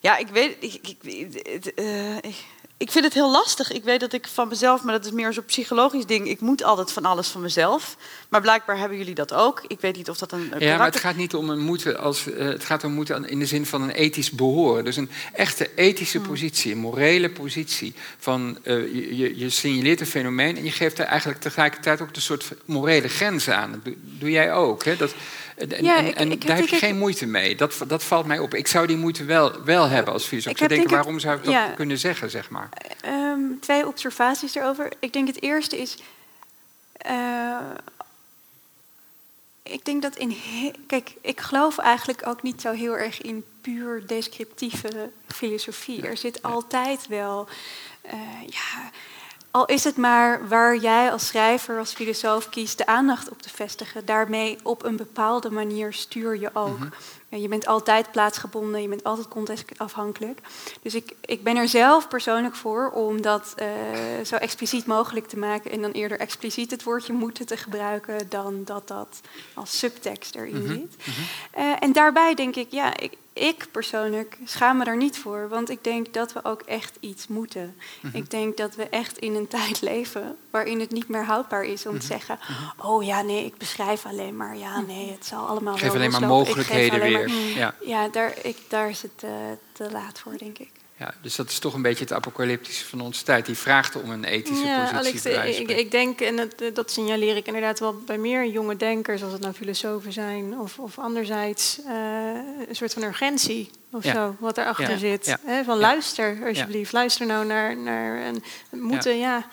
ja, ik weet. Ik, ik, eh, ik, ik vind het heel lastig. Ik weet dat ik van mezelf, maar dat is meer zo'n psychologisch ding. Ik moet altijd van alles van mezelf. Maar blijkbaar hebben jullie dat ook. Ik weet niet of dat een. een Ja, maar het gaat niet om een moeten als eh, het gaat om moeten in de zin van een ethisch behoren. Dus een echte ethische positie, een morele positie. Van eh, je, je- je signaleert een fenomeen en je geeft er eigenlijk tegelijkertijd ook een soort morele grenzen aan. Dat doe, doe jij ook. Hè? Dat, en Ja, en, ik- en ik heb daar heb je geen moeite mee. Dat, dat valt mij op. Ik zou die moeite wel, wel hebben als filosoof. Ik denk waarom zou ik dat ja. kunnen zeggen, zeg maar. Ehm, twee observaties erover. Ik denk het eerste is. eh, ik denk dat in. Kijk, ik geloof eigenlijk ook niet zo heel erg in puur descriptieve filosofie. Er zit altijd wel. eh, ja, al is het maar waar jij als schrijver, als filosoof kiest de aandacht op te vestigen, daarmee op een bepaalde manier stuur je ook. ja, je bent altijd plaatsgebonden, je bent altijd contextafhankelijk. Dus ik, ik ben er zelf persoonlijk voor om dat uh, zo expliciet mogelijk te maken en dan eerder expliciet het woordje moeten te gebruiken dan dat dat als subtekst erin Mhm, zit. Uh, en daarbij denk ik, ja, ik, ik persoonlijk schaam me daar niet voor, want ik denk dat we ook echt iets moeten. Mhm. Ik denk dat we echt in een tijd leven waarin het niet meer houdbaar is om te zeggen: Oh ja, nee, ik beschrijf alleen maar. Ja, nee, het zal allemaal Mhm. Geef wel alleen maar. Ik mogelijkheden alleen weer. maar- Ja. Ja, daar, ik, daar is het eh, te laat voor, denk ik. Ja, dus dat is toch een beetje het apocalyptische van onze tijd. Die vraagt om een ethische Ja, positie. Alex, ik, ik denk, en dat, dat signaleer ik inderdaad wel bij meer jonge denkers, als het nou filosofen zijn, of, of anderzijds eh, een soort van urgentie of Ja. zo, wat erachter Ja, zit. van luister, alsjeblieft, luister nou naar, naar een het moeten, ja.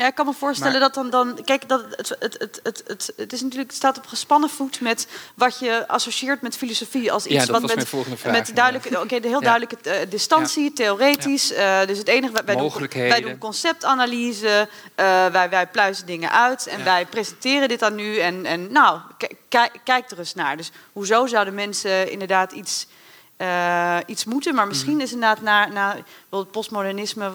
Ja, ik kan me voorstellen Maar- dat dan, dan kijk, dat het, het, het, het, het, het is natuurlijk, het staat op gespannen voet met wat je associeert met filosofie als iets ja, dat wat was met, mijn volgende vraag. met duidelijke, oké, de heel Ja. duidelijke eh, distantie, theoretisch. eh, dus het enige wij, wij doen, wij doen conceptanalyse, eh, wij, wij pluizen dingen uit en wij presenteren dit aan u en, en nou, kijk, kijk er eens naar. Dus hoezo zouden mensen inderdaad iets, iets moeten? Maar misschien Mhm. is inderdaad na, na bijvoorbeeld postmodernisme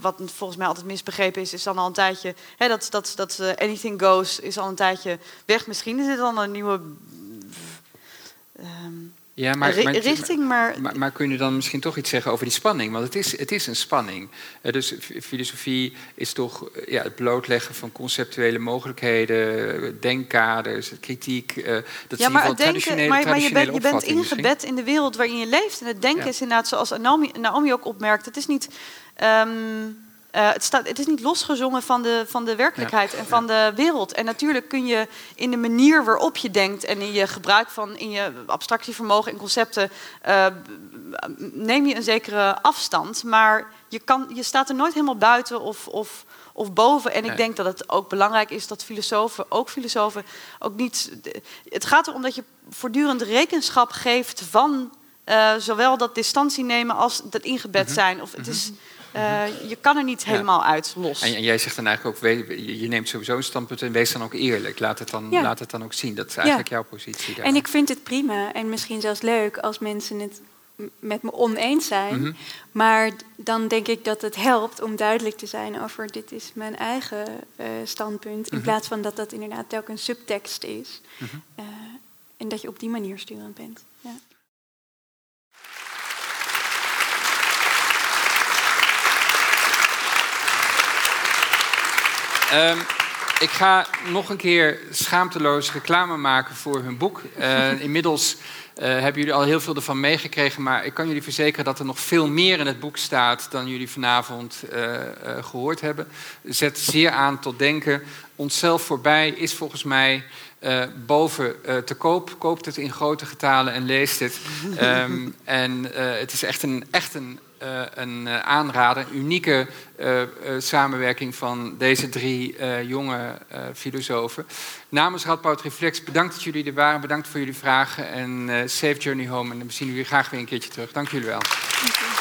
wat volgens mij altijd misbegrepen is, is dan al een tijdje. Hè, dat dat, dat eh, anything goes is al een tijdje weg. Misschien is dit dan een nieuwe ehm, Ja, maar, maar- richting, maar, Maar, maar kun je dan misschien toch iets zeggen over die spanning? Want het is, het is een spanning. Eh, dus filosofie is toch eh, ja, het blootleggen van conceptuele mogelijkheden, denkkaders, kritiek. dat ja, je maar van het denken, maar, maar je, bent, je ingebed in de wereld waarin je leeft. En het denken Ja. is inderdaad, zoals Naomi, Naomi ook opmerkt, het is niet. Ehm, eh, het, staat, het is niet losgezongen van de, van de werkelijkheid en van de wereld. En natuurlijk kun je in de manier waarop je denkt en in je gebruik van in je abstractievermogen en concepten, eh, neem je een zekere afstand. Maar je, kan, je staat er nooit helemaal buiten of, of, of boven. En ik Nee. denk dat het ook belangrijk is dat filosofen, ook filosofen, ook niet. Het gaat erom dat je voortdurend rekenschap geeft van eh, zowel dat distantie nemen als dat ingebed Mhm. zijn. Of het is, eh, je kan er niet Ja. helemaal uit los. En, en jij zegt dan eigenlijk ook, we- je, neemt sowieso een standpunt en wees dan ook eerlijk. Laat het dan, Ja. laat het dan ook zien. Dat is eigenlijk jouw positie daar. En ik vind het prima en misschien zelfs leuk als mensen het met me oneens zijn. Mhm. Maar dan denk ik dat het helpt om duidelijk te zijn over dit is mijn eigen eh, standpunt. In Mhm. plaats van dat dat inderdaad telkens subtekst is. Mhm. Eh, en dat je op die manier sturend bent. Ehm, ik ga nog een keer schaamteloos reclame maken voor hun boek. Eh, inmiddels eh, hebben jullie al heel veel ervan meegekregen, maar ik kan jullie verzekeren dat er nog veel meer in het boek staat dan jullie vanavond eh, eh, gehoord hebben. Zet zeer aan tot denken. Onszelf voorbij is volgens mij boven te koop. Koopt het in grote getalen en leest het. Ehm, en het is echt een, echt een, eh, een eh, aanrader, een unieke eh, samenwerking van deze drie jonge filosofen. Namens Radboud Reflex, bedankt dat jullie er waren. Bedankt voor jullie vragen en safe journey home. En we zien jullie graag weer een keertje terug. Dank jullie wel. Dank.